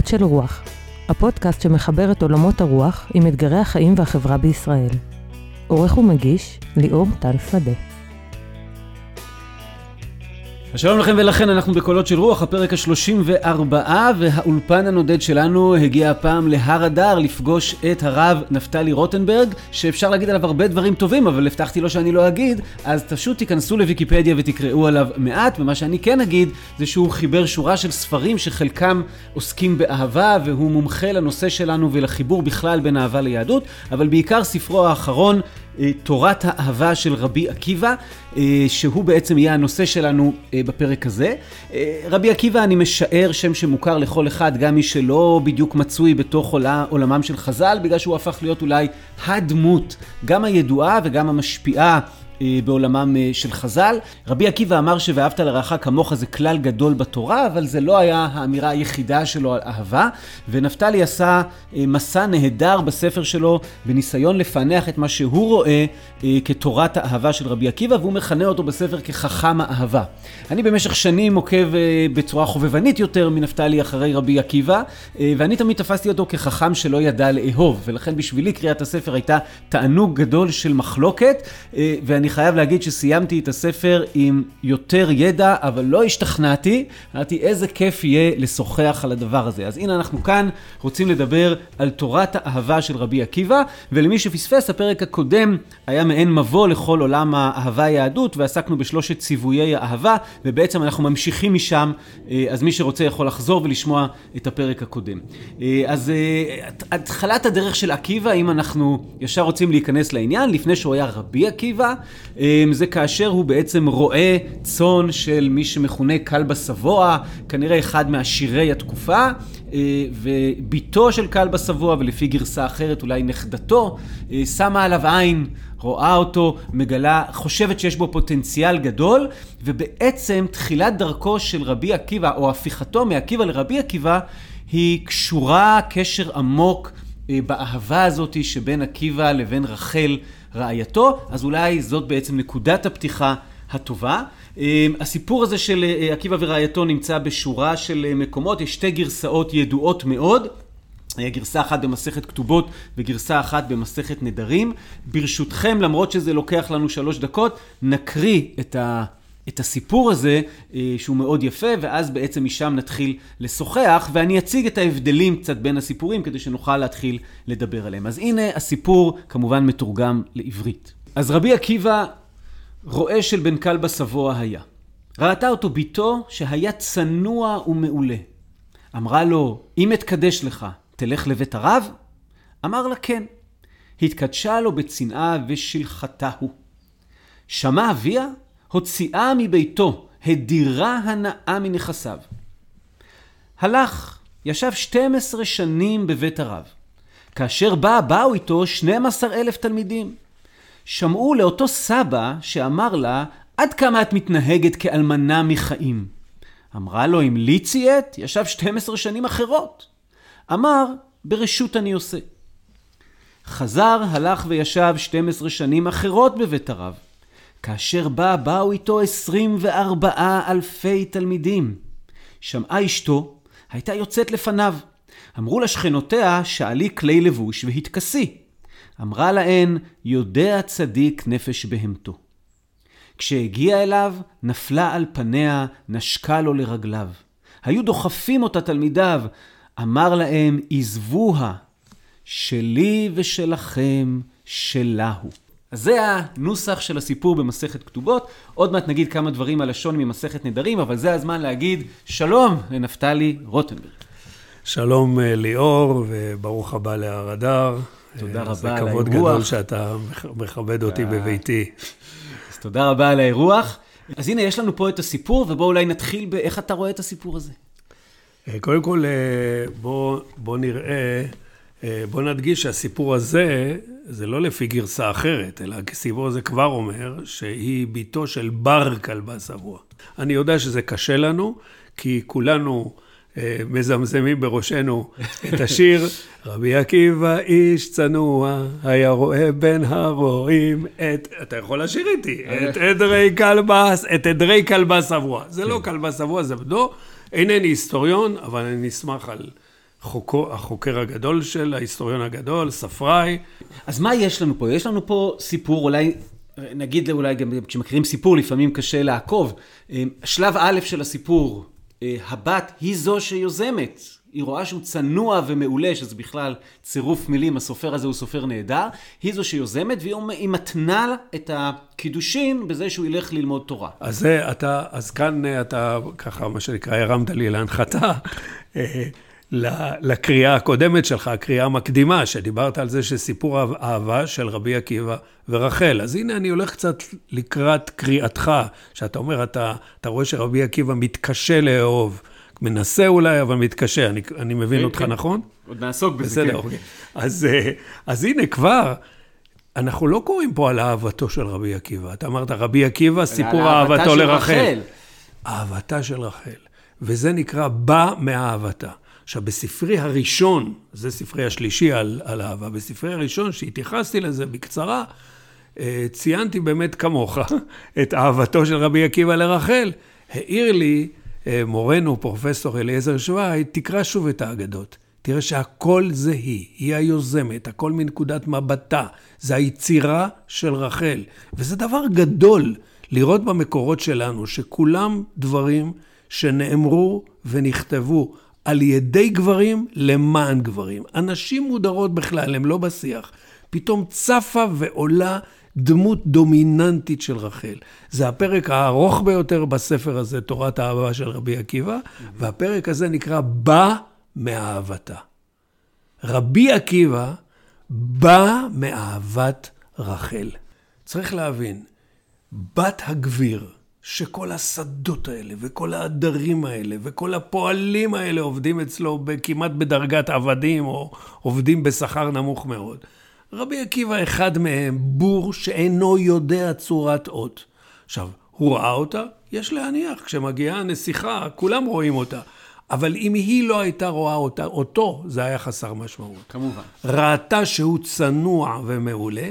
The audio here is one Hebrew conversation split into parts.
קולות של רוח, הפודקאסט שמחבר את עולמות הרוח עם אתגרי החיים והחברה בישראל. עורך ומגיש, ליאור טל שדה. שלום לכם ולכן, אנחנו בקולות של רוח, הפרק ה-34, והאולפן הנודד שלנו הגיע הפעם להר אדר לפגוש את הרב נפתלי רוטנברג, שאפשר להגיד עליו הרבה דברים טובים, אבל הבטחתי לו שאני לא אגיד, אז פשוט תיכנסו לוויקיפדיה ותקראו עליו מעט, ומה שאני כן אגיד, זה שהוא חיבר שורה של ספרים שחלקם עוסקים באהבה, והוא מומחה לנושא שלנו ולחיבור בכלל בין אהבה ליהדות, אבל בעיקר ספרו האחרון, תורת האהבה של רבי עקיבא, אה, שהוא בעצם יהיה הנושא שלנו אה, בפרק הזה. רבי עקיבא, אני משער שם שמוכר לכל אחד, גם מי שלא בדיוק מצוי בתוך עולמם של חז"ל, בגלל שהוא הפך להיות אולי הדמות, גם הידועה וגם המשפיעה. אה, בעולמם אה, של חז"ל. רבי עקיבא אמר ש"ואהבת לרעך כמוך" זה כלל גדול בתורה, אבל זה לא היה האמירה היחידה שלו על אהבה. ונפתלי עשה אה, מסע נהדר בספר שלו בניסיון לפענח את מה שהוא רואה כתורת האהבה של רבי עקיבא, והוא מכנה אותו בספר כחכם האהבה. אני במשך שנים עוקב בצורה חובבנית יותר מנפתלי אחרי רבי עקיבא, ואני תמיד תפסתי אותו כחכם שלא ידע לאהוב, ולכן בשבילי קריאת הספר הייתה תענוג גדול של מחלוקת, ואני חייב להגיד שסיימתי את הספר עם יותר ידע, אבל לא השתכנעתי. אמרתי, איזה כיף יהיה לשוחח על הדבר הזה. אז הנה אנחנו כאן רוצים לדבר על תורת האהבה של רבי עקיבא, ולמי שפספס, הפרק הקודם היה מעין מבוא לכל עולם האהבה היהדות, ועסקנו בשלושת ציוויי האהבה, ובעצם אנחנו ממשיכים משם, אה, אז מי שרוצה יכול לחזור ולשמוע את הפרק הקודם. אה, אז אה, התחלת הדרך של עקיבא, אם אנחנו ישר רוצים להיכנס לעניין, לפני שהוא היה רבי עקיבא, זה כאשר הוא בעצם רואה צאן של מי שמכונה כלבא סבוע, כנראה אחד מעשירי התקופה, אה, וביתו של כלבא סבוע, ולפי גרסה אחרת אולי נכדתו, אה, שמה עליו עין. רואה אותו, מגלה, חושבת שיש בו פוטנציאל גדול, ובעצם תחילת דרכו של רבי עקיבא, או הפיכתו מעקיבא לרבי עקיבא, היא קשורה קשר עמוק אה, באהבה הזאת שבין עקיבא לבין רחל רעייתו, אז אולי זאת בעצם נקודת הפתיחה הטובה. אה, הסיפור הזה של אה, עקיבא ורעייתו נמצא בשורה של אה, מקומות, יש שתי גרסאות ידועות מאוד. גרסה אחת במסכת כתובות וגרסה אחת במסכת נדרים. ברשותכם, למרות שזה לוקח לנו שלוש דקות, נקריא את ה... את הסיפור הזה, אה, שהוא מאוד יפה, ואז בעצם משם נתחיל לשוחח, ואני אציג את ההבדלים קצת בין הסיפורים, כדי שנוכל להתחיל לדבר עליהם. אז הנה הסיפור, כמובן מתורגם לעברית. אז רבי עקיבא, רועה של בן כלבא סבוע היה. ראתה אותו בתו שהיה צנוע ומעולה. אמרה לו, אם אתקדש לך, תלך לבית הרב? אמר לה, כן. התקדשה לו בצנעה ושלחתה הוא. שמע אביה הוציאה מביתו, הדירה הנאה מנכסיו. הלך, ישב 12 שנים בבית הרב. כאשר בא, באו איתו 12 אלף תלמידים. שמעו לאותו סבא שאמר לה, עד כמה את מתנהגת כאלמנה מחיים? אמרה לו, אם לי ציית, ישב 12 שנים אחרות. אמר, ברשות אני עושה. חזר, הלך וישב 12 שנים אחרות בבית הרב. כאשר בא, באו איתו 24 אלפי תלמידים. שמעה אשתו, הייתה יוצאת לפניו. אמרו לשכנותיה, שאלי כלי לבוש והתכסי. אמרה להן, יודע צדיק נפש בהמתו. כשהגיע אליו, נפלה על פניה, נשקה לו לרגליו. היו דוחפים אותה תלמידיו, אמר להם, עזבוה, שלי ושלכם, שלה הוא. אז זה הנוסח של הסיפור במסכת כתובות. עוד מעט נגיד כמה דברים על לשון ממסכת נדרים, אבל זה הזמן להגיד שלום לנפתלי רוטנברג. שלום אה, ליאור, וברוך הבא להר אדר. תודה רבה על האירוח. זה כבוד גדול שאתה מכבד אותי בביתי. אז תודה רבה על האירוח. אז הנה, יש לנו פה את הסיפור, ובואו אולי נתחיל באיך אתה רואה את הסיפור הזה. אה, קודם כל, אה, בואו בוא נראה אה, בוא נדגיש שהסיפור הזה, זה לא לפי גרסה אחרת, אלא הסיפור הזה כבר אומר שהיא בתו של בר כלבה שבוע. אני יודע שזה קשה לנו, כי כולנו אה, מזמזמים בראשנו את השיר, רבי עקיבא איש צנוע, היה רואה בין הרועים את, אתה יכול לשיר איתי, את עדרי כלבה, את עדרי כלבה שבוע. זה לא כן. כלבה שבוע, זה בדו. אינני היסטוריון, אבל אני נסמך על חוקו, החוקר הגדול של, ההיסטוריון הגדול, ספראי. אז מה יש לנו פה? יש לנו פה סיפור, אולי, נגיד אולי גם כשמכירים סיפור, לפעמים קשה לעקוב. אה, שלב א' של הסיפור, אה, הבת היא זו שיוזמת. היא רואה שהוא צנוע ומעולה, שזה בכלל צירוף מילים, הסופר הזה הוא סופר נהדר. היא זו שיוזמת, והיא מתנה את הקידושין בזה שהוא ילך ללמוד תורה. אז זה, אתה, אז כאן אתה, ככה, מה שנקרא, הרמת לי להנחתה. אה, לקריאה הקודמת שלך, הקריאה המקדימה, שדיברת על זה שסיפור אהבה של רבי עקיבא ורחל. אז הנה אני הולך קצת לקראת קריאתך, שאתה אומר, אתה, אתה רואה שרבי עקיבא מתקשה לאהוב. מנסה אולי, אבל מתקשה. אני, אני מבין כן, אותך, כן. נכון? עוד נעסוק בזה, בסדר, כן. אוקיי. אז, אה, אז הנה, כבר, אנחנו לא קוראים פה על אהבתו של רבי עקיבא. אתה אמרת, רבי עקיבא, סיפור אהבתו לרחל. אהבתה של רחל. וזה נקרא בא מאהבתה. עכשיו, בספרי הראשון, זה ספרי השלישי על, על אהבה, בספרי הראשון, שהתייחסתי לזה בקצרה, אה, ציינתי באמת כמוך את אהבתו של רבי עקיבא לרחל. העיר לי אה, מורנו, פרופסור אליעזר שוואי, תקרא שוב את האגדות. תראה שהכל זה היא, היא היוזמת, הכל מנקודת מבטה. זה היצירה של רחל. וזה דבר גדול לראות במקורות שלנו, שכולם דברים שנאמרו ונכתבו על ידי גברים למען גברים. הנשים מודרות בכלל, הן לא בשיח. פתאום צפה ועולה דמות דומיננטית של רחל. זה הפרק הארוך ביותר בספר הזה, תורת האהבה של רבי עקיבא, והפרק הזה נקרא בא מאהבתה. רבי עקיבא בא מאהבת רחל. צריך להבין, בת הגביר, שכל השדות האלה, וכל העדרים האלה, וכל הפועלים האלה עובדים אצלו כמעט בדרגת עבדים, או עובדים בשכר נמוך מאוד. רבי עקיבא אחד מהם, בור שאינו יודע צורת אות. עכשיו, הוא ראה אותה? יש להניח, כשמגיעה הנסיכה, כולם רואים אותה. אבל אם היא לא הייתה רואה אותה, אותו, זה היה חסר משמעות. כמובן. ראתה שהוא צנוע ומעולה,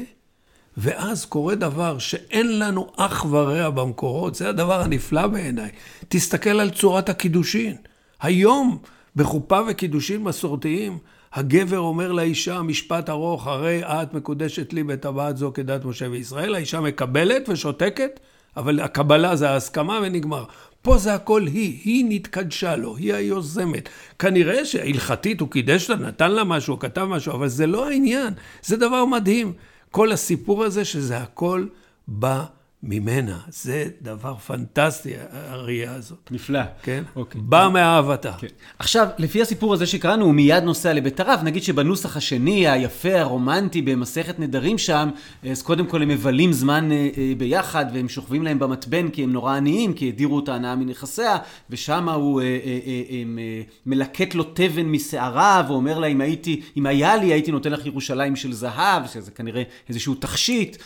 ואז קורה דבר שאין לנו אח ורע במקורות, זה הדבר הנפלא בעיניי. תסתכל על צורת הקידושין. היום, בחופה וקידושין מסורתיים, הגבר אומר לאישה, משפט ארוך, הרי את מקודשת לי בטבעת זו כדת משה וישראל, האישה מקבלת ושותקת, אבל הקבלה זה ההסכמה ונגמר. פה זה הכל היא, היא נתקדשה לו, היא היוזמת. כנראה שהלכתית הוא קידש לה, נתן לה משהו, כתב משהו, אבל זה לא העניין, זה דבר מדהים. כל הסיפור הזה שזה הכל בא ממנה. זה דבר פנטסטי, הראייה הזאת. נפלא. כן? אוקיי. בא מאהבתה. כן. עכשיו, לפי הסיפור הזה שקראנו, הוא מיד נוסע לבית הרב. נגיד שבנוסח השני, היפה, הרומנטי, במסכת נדרים שם, אז קודם כל הם מבלים זמן אה, אה, ביחד, והם שוכבים להם במתבן כי הם נורא עניים, כי הדירו את ההנאה מנכסיה, ושם הוא אה, מלקט לו תבן משערה, ואומר לה, אם הייתי, אם היה לי, הייתי נותן לך ירושלים של זהב, שזה כנראה איזשהו תכשיט.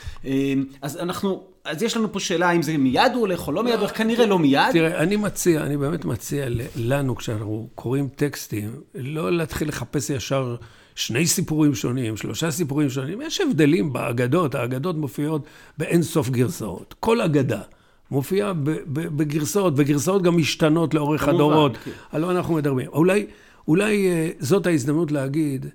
אז אנחנו... אז יש לנו פה שאלה אם זה מיד הוא הולך או לא מיד, הוא הולך, כנראה לא מיד. תראה, אני מציע, אני באמת מציע לנו, כשאנחנו קוראים טקסטים, לא להתחיל לחפש ישר שני סיפורים שונים, שלושה סיפורים שונים. יש הבדלים באגדות, האגדות מופיעות באין סוף גרסאות. כל אגדה. מופיעה בגרסאות, וגרסאות גם משתנות לאורך הדורות. כן. הלוא אנחנו מדברים. אולי, אולי אה, זאת ההזדמנות להגיד,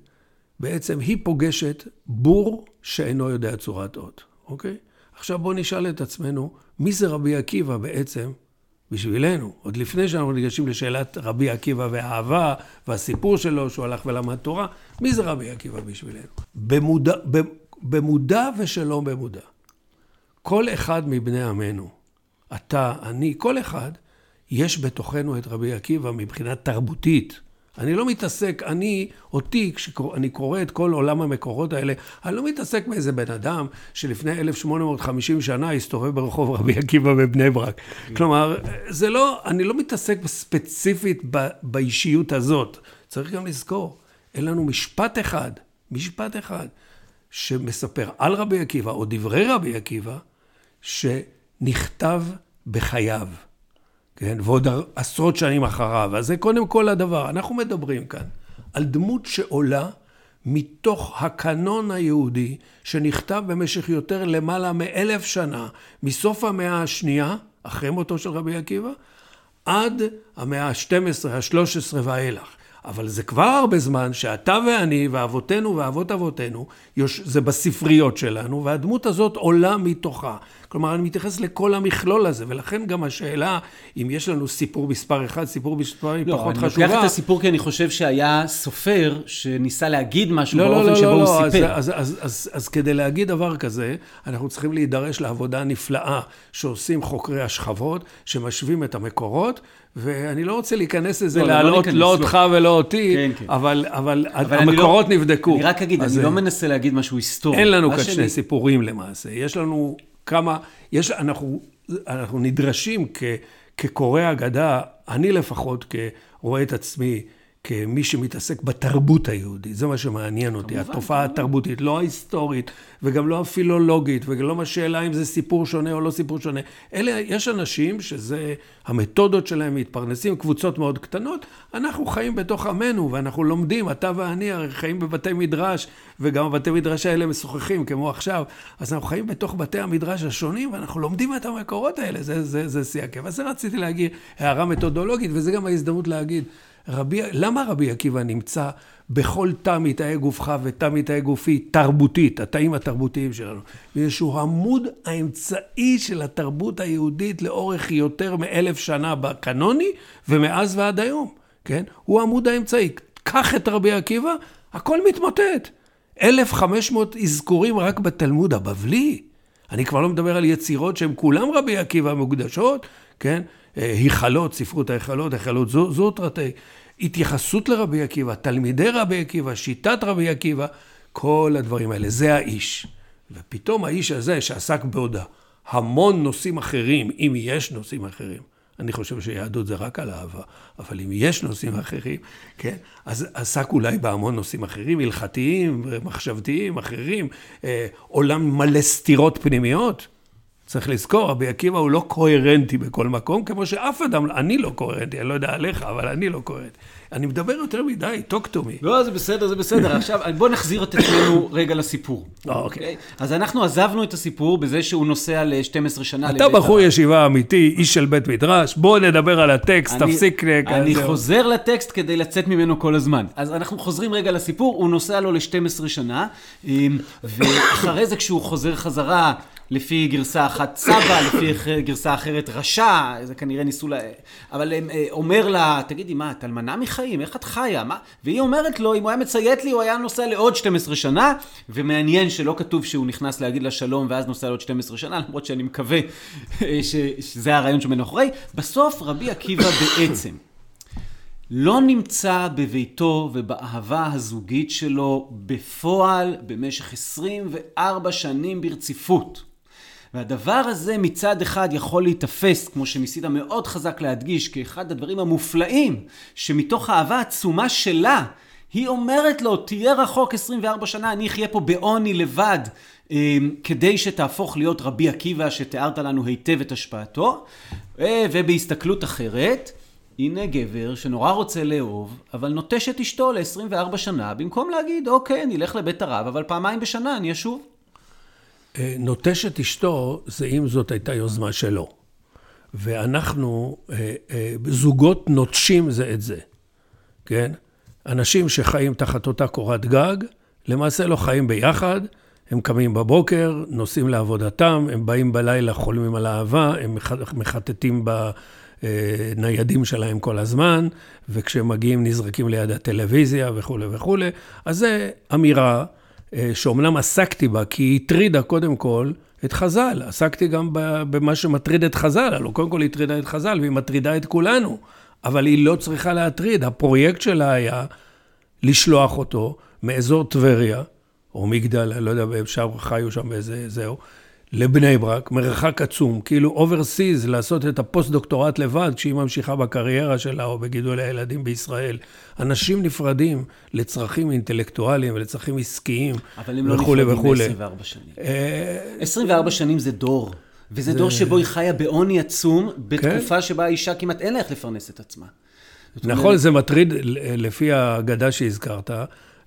בעצם היא פוגשת בור שאינו יודע צורת אות, אוקיי? עכשיו בואו נשאל את עצמנו, מי זה רבי עקיבא בעצם בשבילנו? עוד לפני שאנחנו ניגשים לשאלת רבי עקיבא והאהבה והסיפור שלו, שהוא הלך ולמד תורה, מי זה רבי עקיבא בשבילנו? במודע, במודע ושלא במודע. כל אחד מבני עמנו, אתה, אני, כל אחד, יש בתוכנו את רבי עקיבא מבחינה תרבותית. אני לא מתעסק, אני, אותי, כשאני קורא את כל עולם המקורות האלה, אני לא מתעסק באיזה בן אדם שלפני 1850 שנה הסתובב ברחוב רבי עקיבא בבני ברק. כלומר, זה לא, אני לא מתעסק ספציפית ב, באישיות הזאת. צריך גם לזכור, אין לנו משפט אחד, משפט אחד, שמספר על רבי עקיבא, או דברי רבי עקיבא, שנכתב בחייו. כן? ועוד עשרות שנים אחריו. אז זה קודם כל הדבר. אנחנו מדברים כאן על דמות שעולה מתוך הקנון היהודי, שנכתב במשך יותר למעלה מאלף שנה, מסוף המאה השנייה, אחרי מותו של רבי עקיבא, עד המאה ה-12, ה-13 ואילך. אבל זה כבר הרבה זמן שאתה ואני ואבותינו ואבות אבותינו, זה בספריות שלנו, והדמות הזאת עולה מתוכה. כלומר, אני מתייחס לכל המכלול הזה, ולכן גם השאלה, אם יש לנו סיפור מספר אחד, סיפור מספרים לא, פחות חשובה... לא, אני לוקח את הסיפור כי אני חושב שהיה סופר שניסה להגיד משהו לא, לא באופן לא, שבו לא, הוא לא, סיפר. אז, אז, אז, אז, אז כדי להגיד דבר כזה, אנחנו צריכים להידרש לעבודה נפלאה שעושים חוקרי השכבות, שמשווים את המקורות, ואני לא רוצה להיכנס לזה, לא, לא להעלות לא, לא אותך ולא אותי, כן, כן. אבל, אבל, אבל המקורות לא, נבדקו. אני רק אגיד, אני לא מנסה להגיד משהו היסטורי. אין לנו כאן שני סיפורים למעשה. יש לנו כמה, יש, אנחנו, אנחנו נדרשים כ, כקורא אגדה, אני לפחות רואה את עצמי כמי שמתעסק בתרבות היהודית, זה מה שמעניין אותי, כמובן, התופעה כמובן. התרבותית, לא ההיסטורית, וגם לא הפילולוגית, וגם לא השאלה אם זה סיפור שונה או לא סיפור שונה. אלה, יש אנשים שזה, המתודות שלהם מתפרנסים, קבוצות מאוד קטנות, אנחנו חיים בתוך עמנו, ואנחנו לומדים, אתה ואני הרי חיים בבתי מדרש, וגם הבתי מדרש האלה משוחחים, כמו עכשיו, אז אנחנו חיים בתוך בתי המדרש השונים, ואנחנו לומדים את המקורות האלה, זה, זה, זה שיא הכיף. אז זה רציתי להגיד, הערה מתודולוגית, וזה גם ההזדמנות להגיד, רבי, למה רבי עקיבא נמצא בכל תא מתאי גופך ותא מתאי גופי תרבותית, התאים התרבותיים שלנו? בגלל שהוא עמוד האמצעי של התרבות היהודית לאורך יותר מאלף שנה בקנוני, ומאז ועד היום, כן? הוא עמוד האמצעי. קח את רבי עקיבא, הכל מתמוטט. 1,500 אזכורים רק בתלמוד הבבלי. אני כבר לא מדבר על יצירות שהן כולם רבי עקיבא מוקדשות, כן? היכלות, ספרות ההיכלות, היכלות זוטרתי, התייחסות לרבי עקיבא, תלמידי רבי עקיבא, שיטת רבי עקיבא, כל הדברים האלה, זה האיש. ופתאום האיש הזה שעסק בעוד המון נושאים אחרים, אם יש נושאים אחרים, אני חושב שיהדות זה רק על אהבה, אבל אם יש נושאים אחרים, כן, אז עסק אולי בהמון נושאים אחרים, הלכתיים, מחשבתיים, אחרים, אה, עולם מלא סתירות פנימיות. צריך לזכור, רבי עקיבא הוא לא קוהרנטי בכל מקום, כמו שאף אדם, אני לא קוהרנטי, אני לא יודע עליך, אבל אני לא קוהרנטי. אני מדבר יותר מדי, talk to me. לא, זה בסדר, זה בסדר. עכשיו, בוא נחזיר את עצמנו רגע לסיפור. אה, אוקיי. אוקיי. אז אנחנו עזבנו את הסיפור בזה שהוא נוסע ל-12 שנה אתה בחור ישיבה אמיתי, איש של בית מדרש, בוא נדבר על הטקסט, תפסיק... אני חוזר לטקסט כדי לצאת ממנו כל הזמן. אז אנחנו חוזרים רגע לסיפור, הוא נוסע לו ל-12 שנה, אמ, ואחרי זה כשהוא חוזר חזרה... לפי גרסה אחת סבא, לפי גרסה אחרת רשע, זה כנראה ניסו ל... אבל הם, אה, אומר לה, תגידי, מה, את אלמנה מחיים? איך את חיה? מה? והיא אומרת לו, אם הוא היה מציית לי, הוא היה נוסע לעוד 12 שנה, ומעניין שלא כתוב שהוא נכנס להגיד לה שלום, ואז נוסע לעוד 12 שנה, למרות שאני מקווה אה, ש... שזה הרעיון שמאחורי. בסוף רבי עקיבא בעצם לא נמצא בביתו ובאהבה הזוגית שלו בפועל במשך 24 שנים ברציפות. והדבר הזה מצד אחד יכול להיתפס, כמו שניסית מאוד חזק להדגיש, כאחד הדברים המופלאים, שמתוך האהבה העצומה שלה, היא אומרת לו, תהיה רחוק 24 שנה, אני אחיה פה בעוני לבד, אמ, כדי שתהפוך להיות רבי עקיבא, שתיארת לנו היטב את השפעתו. ובהסתכלות אחרת, הנה גבר שנורא רוצה לאהוב, אבל נוטש את אשתו ל-24 שנה, במקום להגיד, אוקיי, אני אלך לבית הרב, אבל פעמיים בשנה אני אשוב. אה, נוטש את אשתו, זה אם זאת הייתה יוזמה שלו. ואנחנו, אה, אה, זוגות נוטשים זה את זה, כן? אנשים שחיים תחת אותה קורת גג, למעשה לא חיים ביחד, הם קמים בבוקר, נוסעים לעבודתם, הם באים בלילה, חולמים על אהבה, הם מחטטים בניידים שלהם כל הזמן, וכשהם מגיעים נזרקים ליד הטלוויזיה וכולי וכולי. אז זו אמירה אה, שאומנם עסקתי בה, כי היא הטרידה קודם כל את חז"ל. עסקתי גם במה שמטריד את חז"ל, הלוא קודם כל היא הטרידה את חז"ל והיא מטרידה את כולנו, אבל היא לא צריכה להטריד. הפרויקט שלה היה לשלוח אותו מאזור טבריה, או מגדל, אני לא יודע, שם חיו שם באיזה, זהו, לבני ברק, מרחק עצום, כאילו overseas, לעשות את הפוסט-דוקטורט לבד, כשהיא ממשיכה בקריירה שלה או בגידול הילדים בישראל. אנשים נפרדים לצרכים אינטלקטואליים ולצרכים עסקיים וכולי וכולי. אבל הם לא נפרדים ב-24 שנים. 24 אה, שנים זה דור. וזה זה... דור שבו היא חיה בעוני עצום, בתקופה כן? שבה האישה כמעט אין לה איך לפרנס את עצמה. נכון, אומרת... זה מטריד, לפי האגדה שהזכרת,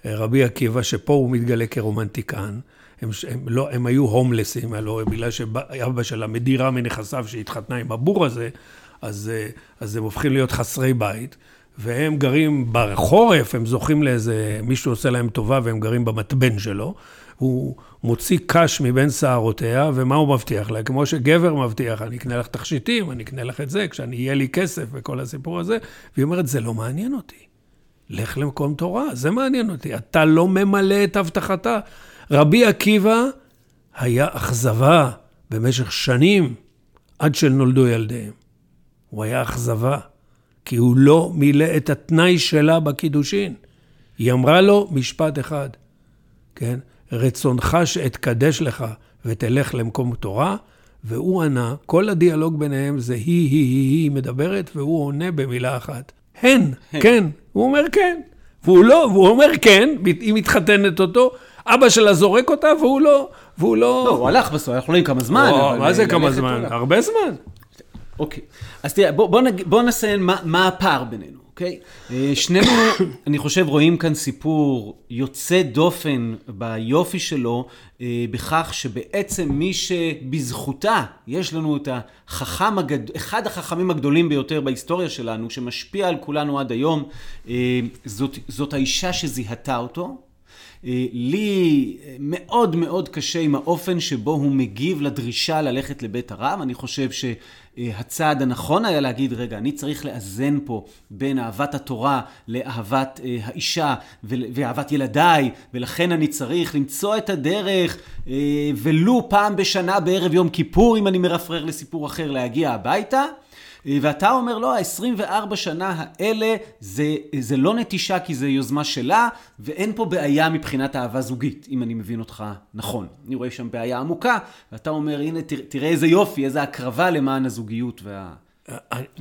רבי עקיבא, שפה הוא מתגלה כרומנטיקן. הם, הם, לא, הם היו הומלסים, הלוא בגלל שאבא שלה מדירה מנכסיו שהתחתנה עם הבור הזה, אז, אז הם הופכים להיות חסרי בית. והם גרים בחורף, הם זוכים לאיזה, מישהו עושה להם טובה והם גרים במתבן שלו. הוא מוציא קש מבין שערותיה, ומה הוא מבטיח לה? כמו שגבר מבטיח, אני אקנה לך תכשיטים, אני אקנה לך את זה, כשאני אהיה לי כסף וכל הסיפור הזה. והיא אומרת, זה לא מעניין אותי. לך למקום תורה, זה מעניין אותי. אתה לא ממלא את הבטחתה. רבי עקיבא היה אכזבה במשך שנים עד שנולדו ילדיהם. הוא היה אכזבה, כי הוא לא מילא את התנאי שלה בקידושין. היא אמרה לו משפט אחד, כן? רצונך שאתקדש לך ותלך למקום תורה, והוא ענה, כל הדיאלוג ביניהם זה היא, היא, היא, היא מדברת, והוא עונה במילה אחת. הן, כן. הוא אומר כן. והוא לא, והוא אומר כן, היא מתחתנת אותו, אבא שלה זורק אותה, והוא לא, והוא לא... לא, הוא הלך בסוף, אנחנו לא יודעים כמה זמן. מה זה כמה זמן? הרבה זמן. אוקיי. אז תראה, בוא, בוא, נג... בוא נסיין מה, מה הפער בינינו, אוקיי? אה, שנינו, אני חושב, רואים כאן סיפור יוצא דופן ביופי שלו, אה, בכך שבעצם מי שבזכותה יש לנו את החכם. אחד החכמים הגדולים ביותר בהיסטוריה שלנו, שמשפיע על כולנו עד היום, אה, זאת, זאת האישה שזיהתה אותו. לי מאוד מאוד קשה עם האופן שבו הוא מגיב לדרישה ללכת לבית הרב. אני חושב ש... אה, הצעד הנכון היה להגיד, רגע, אני צריך לאזן פה בין אהבת התורה לאהבת אה, האישה ואהבת ילדיי, ולכן אני צריך למצוא את הדרך, אה, ולו פעם בשנה בערב יום כיפור, אם אני מרפרר לסיפור אחר, להגיע הביתה. ואתה אומר, לא, ה-24 שנה האלה זה, זה לא נטישה כי זה יוזמה שלה, ואין פה בעיה מבחינת אהבה זוגית, אם אני מבין אותך נכון. אני רואה שם בעיה עמוקה, ואתה אומר, הנה, תראה איזה יופי, איזה הקרבה למען הזוגיות וה...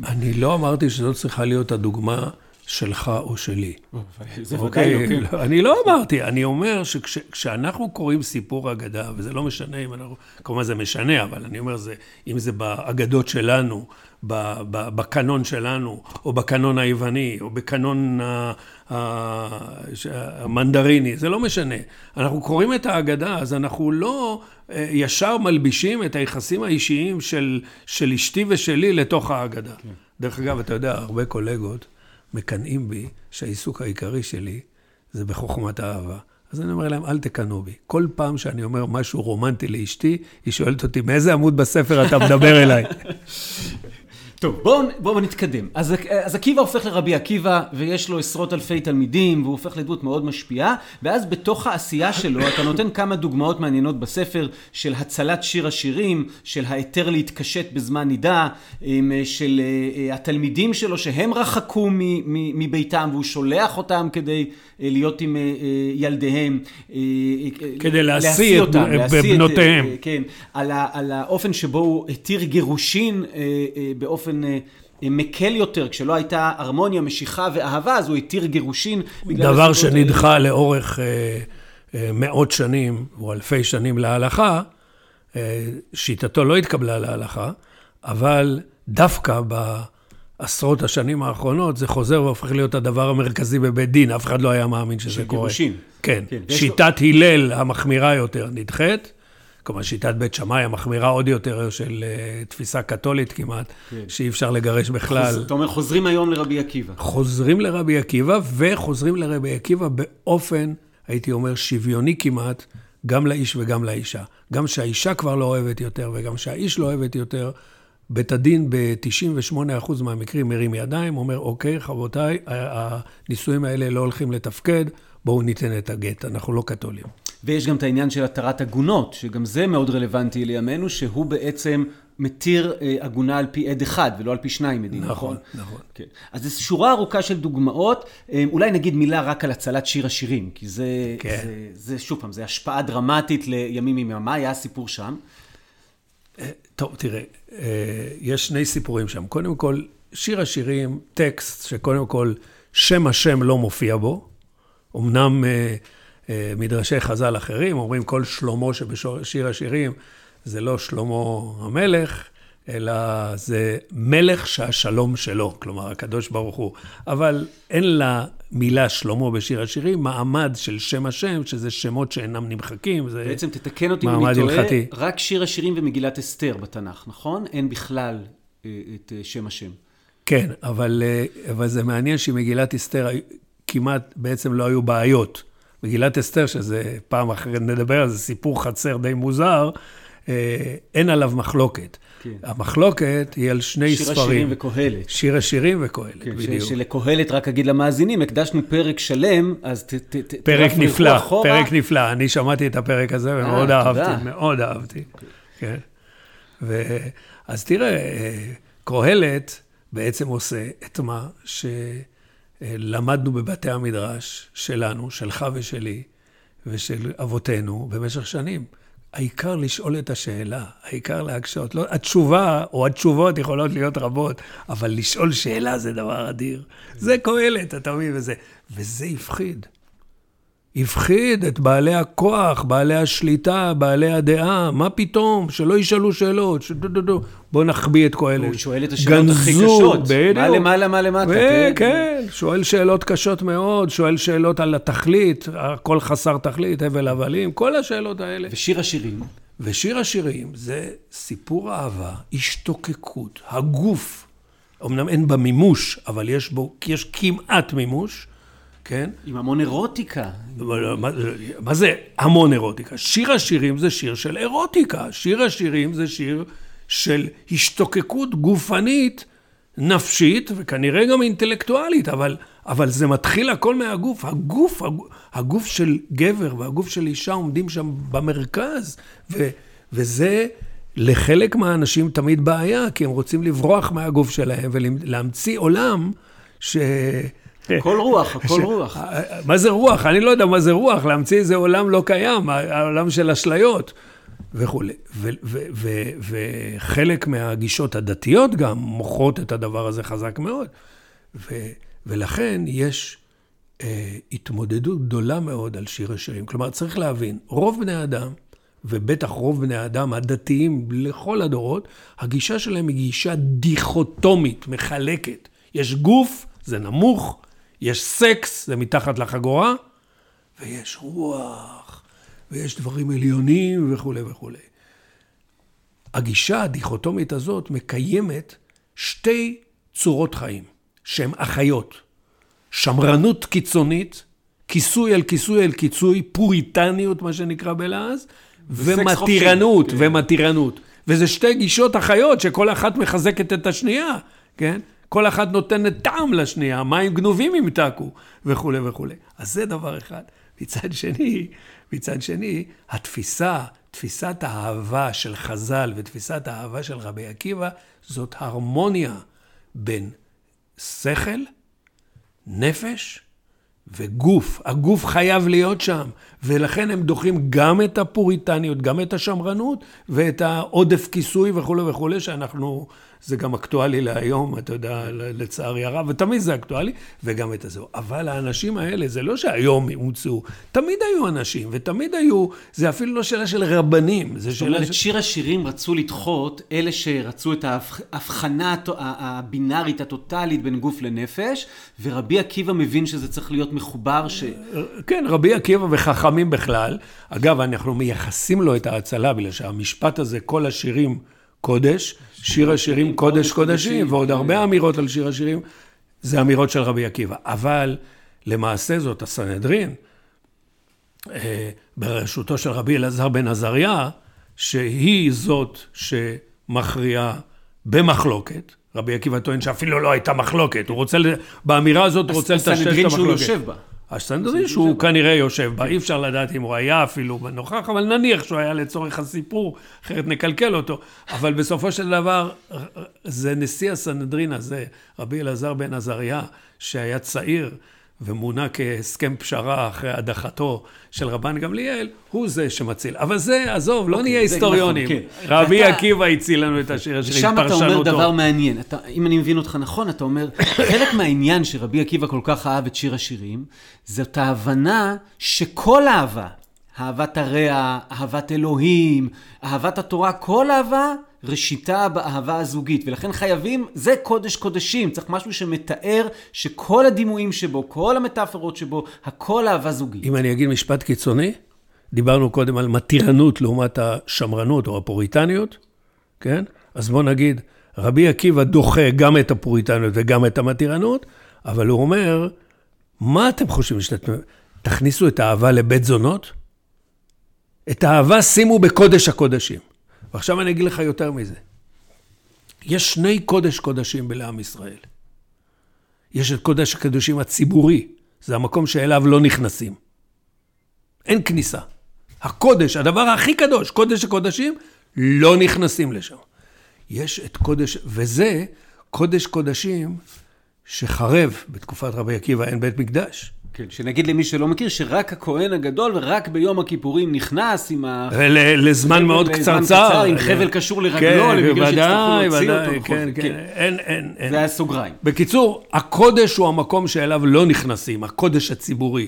אני לא אמרתי שזאת צריכה להיות הדוגמה. שלך או שלי. זה ודאי לא, כן. אני לא אמרתי, אני אומר שכשאנחנו קוראים סיפור אגדה, וזה לא משנה אם אנחנו, כמובן זה משנה, אבל אני אומר, זה, אם זה באגדות שלנו, בקנון שלנו, או בקנון היווני, או בקנון המנדריני, זה לא משנה. אנחנו קוראים את האגדה, אז אנחנו לא אה, ישר מלבישים את היחסים האישיים של, של אשתי ושלי לתוך האגדה. כן. דרך אגב, אתה יודע, הרבה קולגות מקנאים בי שהעיסוק העיקרי שלי זה בחוכמת האהבה. אז אני אומר להם, אל תקנאו בי. כל פעם שאני אומר משהו רומנטי לאשתי, היא שואלת אותי, מאיזה עמוד בספר אתה מדבר אליי? טוב, בואו בוא נתקדם. אז, אז עקיבא הופך לרבי עקיבא, ויש לו עשרות אלפי תלמידים, והוא הופך לדמות מאוד משפיעה, ואז בתוך העשייה שלו אתה נותן כמה דוגמאות מעניינות בספר של הצלת שיר השירים, של ההיתר להתקשט בזמן נידה, של אה, אה, התלמידים שלו שהם רחקו מביתם, והוא שולח אותם כדי אה, להיות עם ילדיהם. כדי להשיא את בנותיהם. כן, על, על האופן שבו הוא התיר גירושין באופן... באופן אה, אה, מקל יותר, כשלא הייתה הרמוניה, משיכה ואהבה, אז הוא התיר גירושין. דבר שנדחה האלה. לאורך אה, מאות שנים, או אלפי שנים להלכה, שיטתו לא התקבלה להלכה, אבל דווקא בעשרות השנים האחרונות, זה חוזר והופך להיות הדבר המרכזי בבית דין, אף אחד לא היה מאמין שזה קורה. של גירושין. כן, כן. שיטת לו... הלל המחמירה יותר נדחית. כלומר, שיטת בית שמאי המחמירה עוד יותר של uh, תפיסה קתולית כמעט, כן. שאי אפשר לגרש בכלל. אתה אומר, חוזרים היום לרבי עקיבא. חוזרים לרבי עקיבא, וחוזרים לרבי עקיבא באופן, הייתי אומר, שוויוני כמעט, גם לאיש וגם לאישה. גם שהאישה כבר לא אוהבת יותר, וגם שהאיש לא אוהבת יותר, בית הדין ב-98% מהמקרים מרים ידיים, אומר, אוקיי, רבותיי, הנישואים האלה לא הולכים לתפקד, בואו ניתן את הגט, אנחנו לא קתולים. ויש גם את העניין של התרת עגונות, שגם זה מאוד רלוונטי לימינו, שהוא בעצם מתיר אה, עגונה על פי עד אחד ולא על פי שניים עדים, נכון? נכון, נכון. כן. אז זו שורה ארוכה של דוגמאות. אה, אולי נגיד מילה רק על הצלת שיר השירים, כי זה, כן. זה, זה שוב פעם, זה השפעה דרמטית לימים ימימה. מה היה הסיפור שם? אה, טוב, תראה, יש שני סיפורים שם. קודם כל, שיר השירים, טקסט שקודם כל שם השם לא מופיע בו. אמנם... מדרשי חז"ל אחרים, אומרים כל שלמה שבשיר השירים זה לא שלמה המלך, אלא זה מלך שהשלום שלו, כלומר, הקדוש ברוך הוא. אבל אין למילה שלמה בשיר השירים מעמד של שם השם, שזה שמות שאינם נמחקים, זה בעצם תתקן אותי אם אני טועה, רק שיר השירים ומגילת אסתר בתנ"ך, נכון? אין בכלל אה, את אה, שם השם. כן, אבל, אה, אבל זה מעניין שמגילת אסתר כמעט בעצם לא היו בעיות. מגילת אסתר, שזה פעם אחרת נדבר על זה, סיפור חצר די מוזר, אין עליו מחלוקת. כן. המחלוקת היא על שני שיר ספרים. שיר השירים וקהלת. שיר השירים וקהלת, כן, בדיוק. שלקהלת, רק אגיד למאזינים, הקדשנו פרק שלם, אז ת... ת, ת פרק נפלא, אחורה. פרק נפלא. אני שמעתי את הפרק הזה ומאוד אה, אהבתי, תודה. מאוד אהבתי. כן. ו... אז תראה, קהלת בעצם עושה את מה שלמדנו בבתי המדרש שלנו, שלך ושלי, ושל אבותינו במשך שנים. העיקר לשאול את השאלה, העיקר להקשות. לא, התשובה או התשובות יכולות להיות רבות, אבל לשאול שאלה זה דבר אדיר. זה קהלת, אתה מבין? וזה, וזה הפחיד. הפחיד את בעלי הכוח, בעלי השליטה, בעלי הדעה, מה פתאום, שלא ישאלו שאלות, שדודודו, בוא נחביא את קהלת. הוא שואל את השאלות גנזו, הכי קשות, בדיוק. מה למעלה, מה למטה. כן, כן, שואל שאלות קשות מאוד, שואל שאלות על התכלית, הכל חסר תכלית, הבל הבלים, כל השאלות האלה. ושיר השירים. ושיר השירים זה סיפור אהבה, השתוקקות, הגוף. אמנם אין בה מימוש, אבל יש בו, יש כמעט מימוש. כן? עם המון אירוטיקה. מה, מה זה המון אירוטיקה? שיר השירים זה שיר של אירוטיקה. שיר השירים זה שיר של השתוקקות גופנית, נפשית, וכנראה גם אינטלקטואלית, אבל, אבל זה מתחיל הכל מהגוף. הגוף, הגוף, הגוף של גבר והגוף של אישה עומדים שם במרכז, ו, וזה... לחלק מהאנשים תמיד בעיה, כי הם רוצים לברוח מהגוף שלהם ולהמציא עולם ש... הכל רוח, הכל רוח. מה זה רוח? אני לא יודע מה זה רוח, להמציא איזה עולם לא קיים, העולם של אשליות וכולי. וחלק מהגישות הדתיות גם מוכרות את הדבר הזה חזק מאוד. ולכן יש אה, התמודדות גדולה מאוד על שיר השירים. כלומר, צריך להבין, רוב בני אדם, ובטח רוב בני האדם הדתיים לכל הדורות, הגישה שלהם היא גישה דיכוטומית, מחלקת. יש גוף, זה נמוך, יש סקס, זה מתחת לחגורה, ויש רוח, ויש דברים עליונים וכולי וכולי. הגישה הדיכוטומית הזאת מקיימת שתי צורות חיים, שהן אחיות. שמרנות קיצונית, כיסוי על כיסוי על כיסוי, פוריטניות, מה שנקרא בלעז, ומתירנות, ומתירנות. וזה שתי גישות אחיות שכל אחת מחזקת את השנייה, כן? כל אחת נותנת טעם לשנייה, מים גנובים ימתקו, וכולי וכולי. אז זה דבר אחד. מצד שני, מצד שני, התפיסה, תפיסת האהבה של חז"ל ותפיסת האהבה של רבי עקיבא, זאת הרמוניה בין שכל, נפש וגוף. הגוף חייב להיות שם, ולכן הם דוחים גם את הפוריטניות, גם את השמרנות ואת העודף כיסוי וכולי וכולי, שאנחנו זה גם אקטואלי להיום, אתה יודע, לצערי הרב, ותמיד זה אקטואלי, וגם את הזו. אבל האנשים האלה, זה לא שהיום הומצאו, תמיד היו אנשים, ותמיד היו, זה אפילו לא שאלה של רבנים, זה שאלה... זאת אומרת, שיר השירים רצו לדחות, אלה שרצו את ההבחנה הבינארית, הטוטאלית בין גוף לנפש, ורבי עקיבא מבין שזה צריך להיות מחובר ש... כן, רבי עקיבא וחכמים בכלל. אגב, אנחנו מייחסים לו את ההצלה, בגלל שהמשפט הזה, כל השירים... קודש, שיר השירים קודש קודשים, ועוד הרבה אמירות על שיר השירים, זה אמירות של רבי עקיבא. אבל למעשה זאת הסנהדרין, אה, בראשותו של רבי אלעזר בן עזריה, שהיא זאת שמכריעה במחלוקת. רבי עקיבא טוען שאפילו לא הייתה מחלוקת, הוא רוצה, באמירה הזאת הוא רוצה לטשטש את המחלוקת. הסנהדרין שהוא יושב בה. הסטנדרטי שהוא כנראה יושב בה, אי אפשר לדעת אם הוא היה אפילו נוכח, אבל נניח שהוא היה לצורך הסיפור, אחרת נקלקל אותו. אבל בסופו של דבר, זה נשיא הסנהדרין הזה, רבי אלעזר בן עזריה, שהיה צעיר, ומונה כהסכם פשרה אחרי הדחתו של רבן גמליאל, הוא זה שמציל. אבל זה, עזוב, לא אוקיי, נהיה היסטוריונים. נכון, כן. רבי. עקיבא הציל לנו את השיר השיר עם פרשנותו. שם אתה אומר דבר מעניין. אתה, אם אני מבין אותך נכון, אתה אומר, חלק מהעניין שרבי עקיבא כל כך אהב את שיר השירים, זאת ההבנה שכל אהבה, אהבת הרע, אהבת אלוהים, אהבת התורה, כל אהבה ראשיתה באהבה הזוגית, ולכן חייבים, זה קודש קודשים, צריך משהו שמתאר שכל הדימויים שבו, כל המטאפורות שבו, הכל אהבה זוגית. אם אני אגיד משפט קיצוני, דיברנו קודם על מתירנות לעומת השמרנות או הפוריטניות, כן? אז בואו נגיד, רבי עקיבא דוחה גם את הפוריטניות וגם את המתירנות, אבל הוא אומר, מה אתם חושבים שאתם... תכניסו את האהבה לבית זונות? את האהבה שימו בקודש הקודשים. ועכשיו אני אגיד לך יותר מזה. יש שני קודש קודשים בלעם ישראל. יש את קודש הקדושים הציבורי, זה המקום שאליו לא נכנסים. אין כניסה. הקודש, הדבר הכי קדוש, קודש הקודשים, לא נכנסים לשם. יש את קודש, וזה קודש קודשים שחרב בתקופת רבי עקיבא אין בית מקדש. כן, שנגיד למי שלא מכיר, שרק הכהן הגדול ורק ביום הכיפורים נכנס עם ה... לזמן מאוד קצרצר. עם חבל קשור לרגלו, כן, למקרה שיצטרכו להוציא אותו. כן, כן, אין, אין. זה היה סוגריים. בקיצור, הקודש הוא המקום שאליו לא נכנסים, הקודש הציבורי,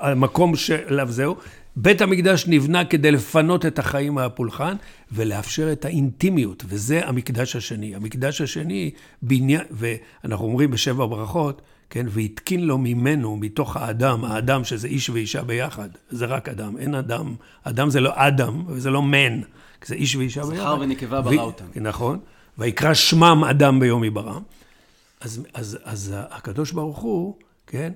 המקום שאליו זהו. בית המקדש נבנה כדי לפנות את החיים מהפולחן ולאפשר את האינטימיות, וזה המקדש השני. המקדש השני, בניין, ואנחנו אומרים בשבע ברכות, כן, והתקין לו ממנו, מתוך האדם, האדם שזה איש ואישה ביחד, זה רק אדם, אין אדם, אדם זה לא אדם, וזה לא מן, זה איש ואישה ביחד. זכר ונקבה ברא אותם. נכון, ויקרא שמם אדם ביום יברא. אז, אז, אז הקדוש ברוך הוא, כן,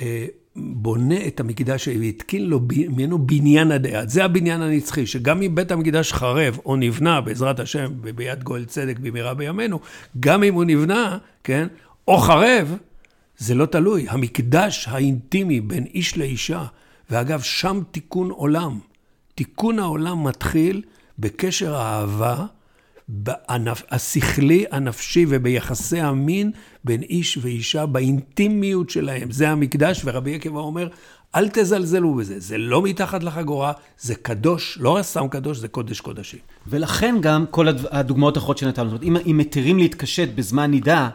אה, בונה את המקדש והתקין לו ממנו בניין הדעת. זה הבניין הנצחי, שגם אם בית המקדש חרב או נבנה, בעזרת השם, ביד גואל צדק במהרה בימינו, גם אם הוא נבנה, כן, או חרב, זה לא תלוי. המקדש האינטימי בין איש לאישה, ואגב, שם תיקון עולם. תיקון העולם מתחיל בקשר האהבה, בענף, השכלי, הנפשי וביחסי המין בין איש ואישה, באינטימיות שלהם. זה המקדש, ורבי עקיבא אומר, אל תזלזלו בזה, זה לא מתחת לחגורה, זה קדוש, לא סתם קדוש, זה קודש קודשים. ולכן גם כל הדוגמאות האחרות שנתנו, זאת אומרת, אם מתירים להתקשט בזמן נידה,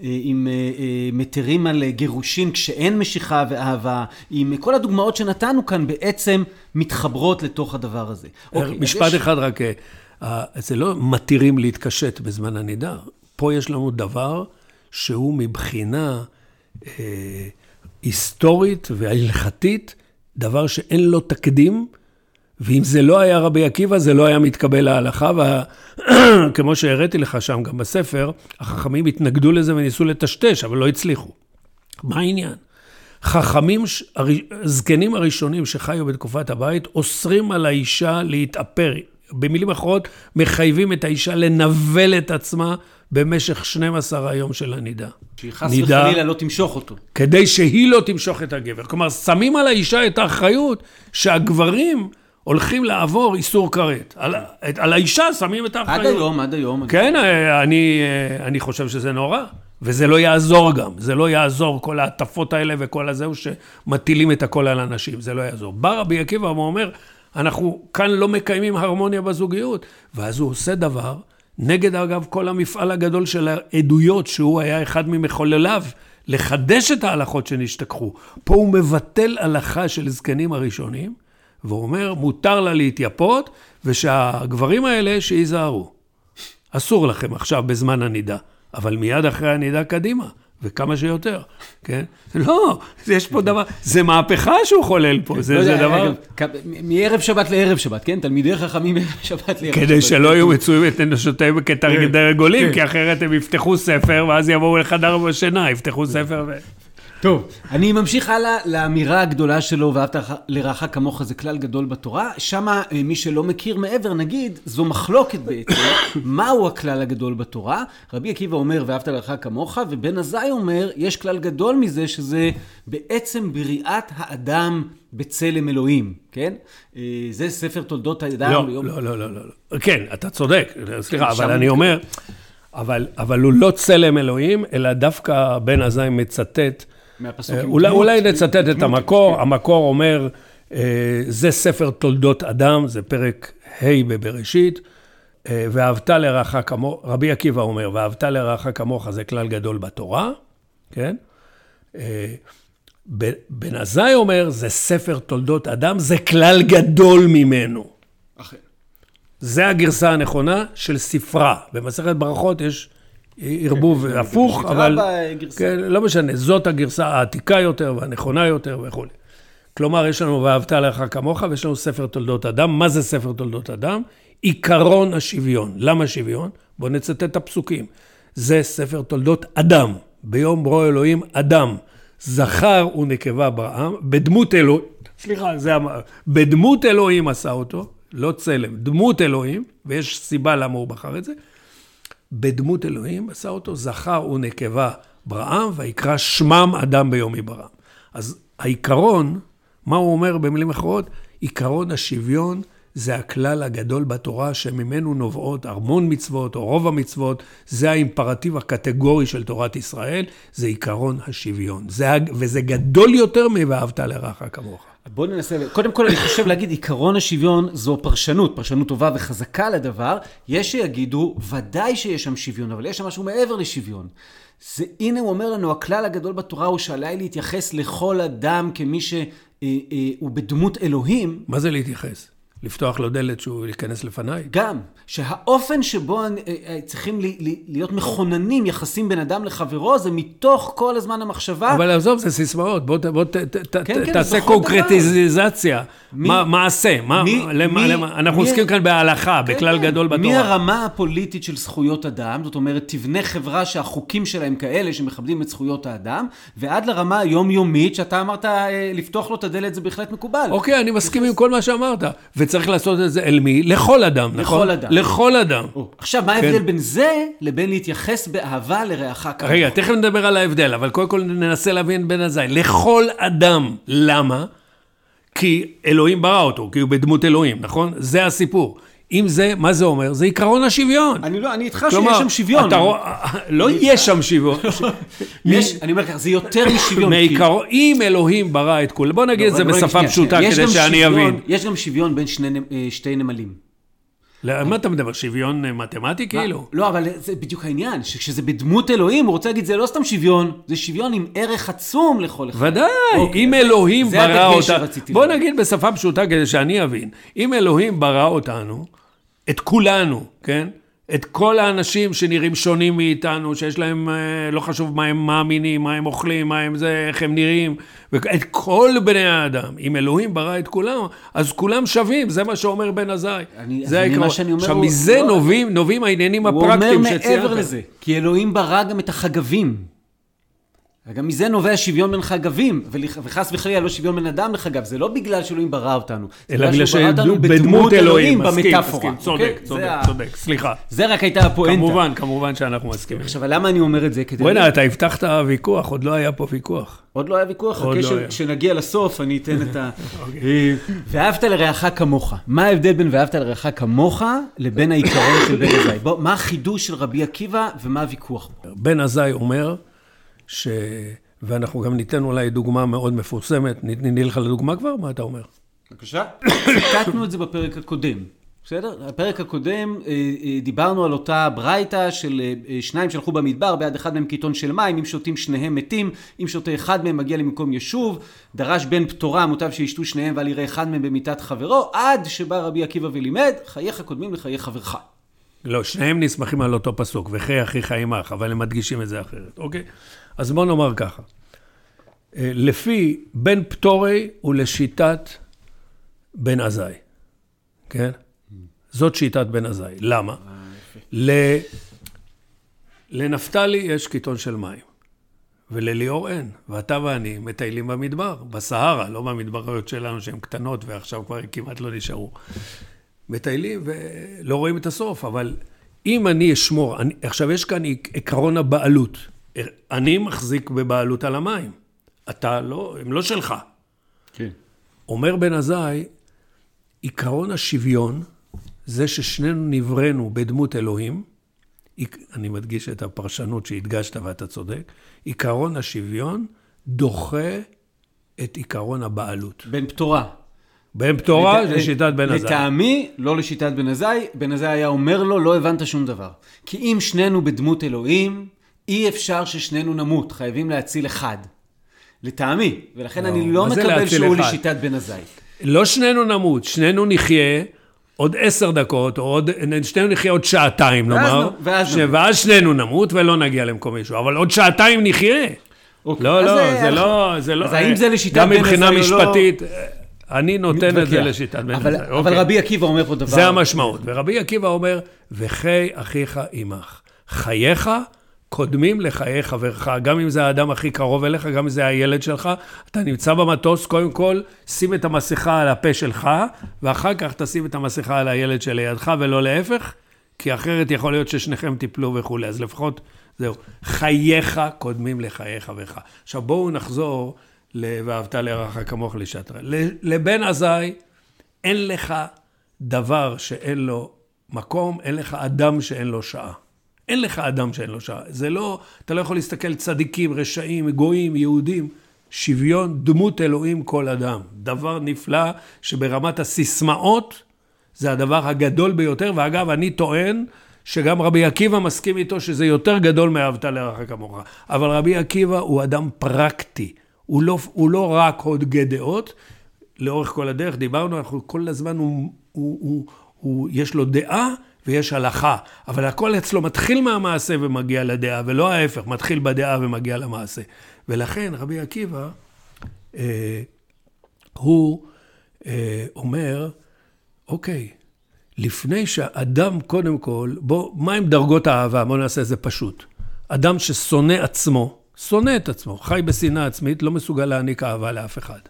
אם אה, אה, מתירים על גירושים כשאין משיכה ואהבה, אם כל הדוגמאות שנתנו כאן בעצם מתחברות לתוך הדבר הזה. אוקיי, משפט יש... אחד רק, אה, זה לא מתירים להתקשט בזמן הנידה, פה יש לנו דבר שהוא מבחינה אה, היסטורית והלכתית, דבר שאין לו תקדים. ואם זה לא היה רבי עקיבא, זה לא היה מתקבל להלכה, וכמו שהראיתי לך שם גם בספר, החכמים התנגדו לזה וניסו לטשטש, אבל לא הצליחו. מה העניין? חכמים, הזקנים הראשונים שחיו בתקופת הבית, אוסרים על האישה להתאפר. במילים אחרות, מחייבים את האישה לנבל את עצמה במשך 12 היום של הנידה. שהיא חס וחלילה לא תמשוך אותו. כדי שהיא לא תמשוך את הגבר. כלומר, שמים על האישה את האחריות שהגברים... הולכים לעבור איסור כרת. על, על האישה שמים את האחריות. עד היום, עד היום. כן, אני, אני חושב שזה נורא. וזה לא יעזור גם, זה לא יעזור, כל ההטפות האלה וכל הזהו שמטילים את הכל על אנשים, זה לא יעזור. בא רבי עקיבא ואומר, אנחנו כאן לא מקיימים הרמוניה בזוגיות. ואז הוא עושה דבר, נגד אגב כל המפעל הגדול של העדויות, שהוא היה אחד ממחולליו, לחדש את ההלכות שנשתכחו. פה הוא מבטל הלכה של זקנים הראשונים, והוא אומר, מותר לה להתייפות, ושהגברים האלה שייזהרו. אסור לכם עכשיו בזמן הנידה, אבל מיד אחרי הנידה קדימה, וכמה שיותר, כן? לא, יש פה דבר, זה מהפכה שהוא חולל פה, זה, לא זה דבר... מערב שבת לערב שבת, כן? תלמידי חכמים מערב שבת לערב שבת. כדי שלא יהיו מצויים את נשותיהם כתרגידי גולים, כן. כי אחרת הם יפתחו ספר, ואז יבואו לחדר בשינה, יפתחו ספר ו... טוב, אני ממשיך הלאה לאמירה הגדולה שלו, ואהבת לרעך כמוך זה כלל גדול בתורה. שמה, אה, מי שלא מכיר מעבר, נגיד, זו מחלוקת בעצם, מהו הכלל הגדול בתורה. רבי עקיבא אומר, ואהבת לרעך כמוך, ובן עזאי אומר, יש כלל גדול מזה, שזה בעצם בריאת האדם בצלם אלוהים, כן? אה, זה ספר תולדות האדם. לא, ביום... לא, לא, לא, לא. כן, אתה צודק, סליחה, אבל אני אומר, אבל, אבל הוא לא צלם אלוהים, אלא דווקא בן עזאי מצטט מהפסוקים. אה, אולי, אולי נצטט את המקור. המקור אומר, אה, זה ספר תולדות אדם, זה פרק ה' בבראשית, אה, ואהבת לרעך כמוך, רבי עקיבא אומר, ואהבת לרעך כמוך זה כלל גדול בתורה, כן? בן עזאי אומר, זה ספר תולדות אדם, זה כלל גדול ממנו. אכן. זה הגרסה הנכונה של ספרה. במסכת ברכות יש ערבוב כן, הפוך, כן, אבל... כן, לא משנה, זאת הגרסה העתיקה יותר והנכונה יותר וכו'. כלומר, יש לנו ואהבת לך כמוך, ויש לנו ספר תולדות אדם. מה זה ספר תולדות אדם? עיקרון השוויון. למה שוויון? בואו נצטט את הפסוקים. זה ספר תולדות אדם. ביום ברוא אלוהים אדם. זכר ונקבה בעם, בדמות אלוהים, סליחה, זה אמר, בדמות אלוהים עשה אותו, לא צלם, דמות אלוהים, ויש סיבה למה הוא בחר את זה. בדמות אלוהים עשה אותו זכר ונקבה בראם, ויקרא שמם אדם ביום יברם. אז העיקרון, מה הוא אומר במילים אחרות? עיקרון השוויון זה הכלל הגדול בתורה שממנו נובעות המון מצוות או רוב המצוות, זה האימפרטיב הקטגורי של תורת ישראל, זה עיקרון השוויון. זה, וזה גדול יותר מ"ואהבת לרעך כמוך". בואו ננסה, קודם כל אני חושב להגיד עיקרון השוויון זו פרשנות, פרשנות טובה וחזקה לדבר. יש שיגידו, ודאי שיש שם שוויון, אבל יש שם משהו מעבר לשוויון. זה, הנה הוא אומר לנו, הכלל הגדול בתורה הוא שעליי להתייחס לכל אדם כמי שהוא אה, אה, בדמות אלוהים. מה זה להתייחס? לפתוח לו דלת שהוא ייכנס לפניי? גם, שהאופן שבו אה, אה, צריכים להיות מכוננים יחסים בין אדם לחברו, זה מתוך כל הזמן המחשבה. אבל עזוב, זה סיסמאות, בוא, בוא ת, ת, כן, כן, תעשה קונקרטיזציה. מי, מעשה, מה, מי, למה, מי, למה, אנחנו מי, עוסקים כאן בהלכה, כן, בכלל כן. גדול בתורה. מהרמה הפוליטית של זכויות אדם, זאת אומרת, תבנה חברה שהחוקים שלהם כאלה שמכבדים את זכויות האדם, ועד לרמה היומיומית, שאתה אמרת, אה, לפתוח לו את הדלת זה בהחלט מקובל. אוקיי, אני מסכים עם כל מה שאמרת. וצריך לעשות את זה אל מי? לכל אדם, נכון? לכל אדם. לכל אדם. עכשיו, מה ההבדל כן. בין זה לבין להתייחס באהבה לרעך כמוך? רגע, תכף נדבר על ההבדל, אבל קודם כל ננסה להבין בין הזין. לכל אדם. למה? כי אלוהים ברא אותו, כי הוא בדמות אלוהים, נכון? זה הסיפור. אם זה, מה זה אומר? זה עיקרון השוויון. אני לא, אני איתך שיש שם שוויון. אתה לא יש שם שוויון. יש, אני אומר ככה, זה יותר משוויון. מעיקרו, אם אלוהים ברא את כולם, בוא נגיד את זה בשפה פשוטה כדי שאני אבין. יש גם שוויון בין אה, שתי נמלים. מה אתה מדבר, שוויון אה, מתמטי כאילו? לא, אבל זה בדיוק העניין, שכשזה בדמות אלוהים, הוא רוצה להגיד, זה לא סתם שוויון, זה שוויון עם ערך עצום לכל אחד. ודאי, אוקיי, אם אלוהים ברא אותנו, בוא נגיד בשפה פשוטה כדי שאני אבין, אם אלוהים ברא אותנו, את כולנו, כן? את כל האנשים שנראים שונים מאיתנו, שיש להם, אה, לא חשוב מה הם מאמינים, מה הם אוכלים, מה הם זה, איך הם נראים, את כל בני האדם. אם אלוהים ברא את כולם, אז כולם שווים, זה מה שאומר בן עזאי. זה העיקרון. עכשיו, מזה לא, נובעים, נובעים העניינים הפרקטיים שציינת. הוא אומר מעבר לזה, כי אלוהים ברא גם את החגבים. וגם מזה נובע שוויון בין חגבים, וחס וחלילה לא שוויון בין אדם לחגב, זה לא בגלל שאלוהים ברא אותנו, אלא בגלל שהוא ברא אותנו בדמות אלוהים, במטאפורה. מסכים, צודק, צודק, צודק, סליחה. זה רק הייתה הפואנטה. כמובן, כמובן שאנחנו מסכימים. עכשיו, למה אני אומר את זה? בוא'נה, אתה הבטחת ויכוח, עוד לא היה פה ויכוח. עוד לא היה ויכוח, חכה לא כשנגיע לסוף, אני אתן את ה... אוקיי. אה, ואהבת לרעך כמוך. מה ההבדל בין ואהבת לרעך כמוך לבין העיקרון של בן עזאי? בוא, מה החידוש של רבי עקיבא ומה הוויכוח? בן עזאי אומר, ש... ואנחנו גם ניתן אולי דוגמה מאוד מפורסמת. נלך לדוגמה כבר? מה אתה אומר? בבקשה. ציטטנו את זה בפרק הקודם. בסדר? בפרק הקודם אה, אה, דיברנו על אותה ברייתא של אה, שניים שהלכו במדבר, ביד אחד מהם קיתון של מים, אם שותים שניהם מתים, אם שותה אחד מהם מגיע למקום יישוב, דרש בן פטורה, מוטב שישתו שניהם ואל יראה אחד מהם במיטת חברו, עד שבא רבי עקיבא ולימד, חייך קודמים לחיי חברך. לא, שניהם נסמכים על אותו פסוק, וחי אחיך עמך, אבל הם מדגישים את זה אחרת, אוקיי? אז בוא נאמר ככה, אה, לפי בן פטורי ולשיטת בן עזאי, כן? זאת שיטת בן עזאי. למה? ל... לנפתלי יש קיתון של מים, ולליאור אין. ואתה ואני מטיילים במדבר, בסהרה, לא במדבריות שלנו שהן קטנות ועכשיו כבר כמעט לא נשארו. מטיילים ולא רואים את הסוף, אבל אם אני אשמור, אני, עכשיו יש כאן עקרון הבעלות. אני מחזיק בבעלות על המים. אתה לא, הם לא שלך. כן. אומר בן עזאי, עקרון השוויון, זה ששנינו נבראנו בדמות אלוהים, אני מדגיש את הפרשנות שהדגשת ואתה צודק, עקרון השוויון דוחה את עקרון הבעלות. בן פטורה. בן פטורה לת... לשיטת בן עזאי. לטעמי, לא לשיטת בן עזאי, בן עזאי היה אומר לו, לא הבנת שום דבר. כי אם שנינו בדמות אלוהים, אי אפשר ששנינו נמות, חייבים להציל אחד. לטעמי, ולכן אני לא מקבל שהוא לשיטת בן עזאי. לא שנינו נמות, שנינו נחיה עוד עשר דקות, או עוד, שנינו נחיה עוד שעתיים, נאמר, ואז, ש... ואז שנינו נמות ולא נגיע למקום מישהו, אבל עוד שעתיים נחיה. אוקיי. לא, לא, זה, זה לא, זה לא... אז האם זה לשיטת בן עזאי או לא? גם מבחינה משפטית, אני נותן את זה לשיטת בן עזאי. אבל אוקיי. רבי עקיבא אומר פה דבר... זה המשמעות. ורבי עקיבא אומר, וחי אחיך עמך. חייך קודמים לחיי חברך, גם אם זה האדם הכי קרוב אליך, גם אם זה הילד שלך. אתה נמצא במטוס, קודם כל, שים את המסכה על הפה שלך, ואחר כך תשים את המסכה על הילד שלידך, ולא להפך, כי אחרת יכול להיות ששניכם תיפלו וכולי. אז לפחות, זהו. חייך קודמים לחיי חברך. עכשיו בואו נחזור ל"ואהבת לרעך כמוך לשעתך". לבן עזאי, אין לך דבר שאין לו מקום, אין לך אדם שאין לו שעה. אין לך אדם שאין לו שעה. זה לא, אתה לא יכול להסתכל צדיקים, רשעים, גויים, יהודים. שוויון, דמות אלוהים כל אדם. דבר נפלא שברמת הסיסמאות זה הדבר הגדול ביותר, ואגב, אני טוען שגם רבי עקיבא מסכים איתו שזה יותר גדול מאהבת לרעך כמוך. אבל רבי עקיבא הוא אדם פרקטי, הוא לא, הוא לא רק הוגה דעות, לאורך כל הדרך דיברנו, אנחנו כל הזמן, הוא, הוא, הוא, הוא, יש לו דעה ויש הלכה, אבל הכל אצלו מתחיל מהמעשה ומגיע לדעה, ולא ההפך, מתחיל בדעה ומגיע למעשה. ולכן רבי עקיבא, אה, הוא אה, אומר, אוקיי, לפני שאדם קודם כל, בוא, מהם דרגות האהבה? בואו נעשה את זה פשוט. אדם ששונא עצמו, שונא את עצמו, חי בשנאה עצמית, לא מסוגל להעניק אהבה לאף אחד.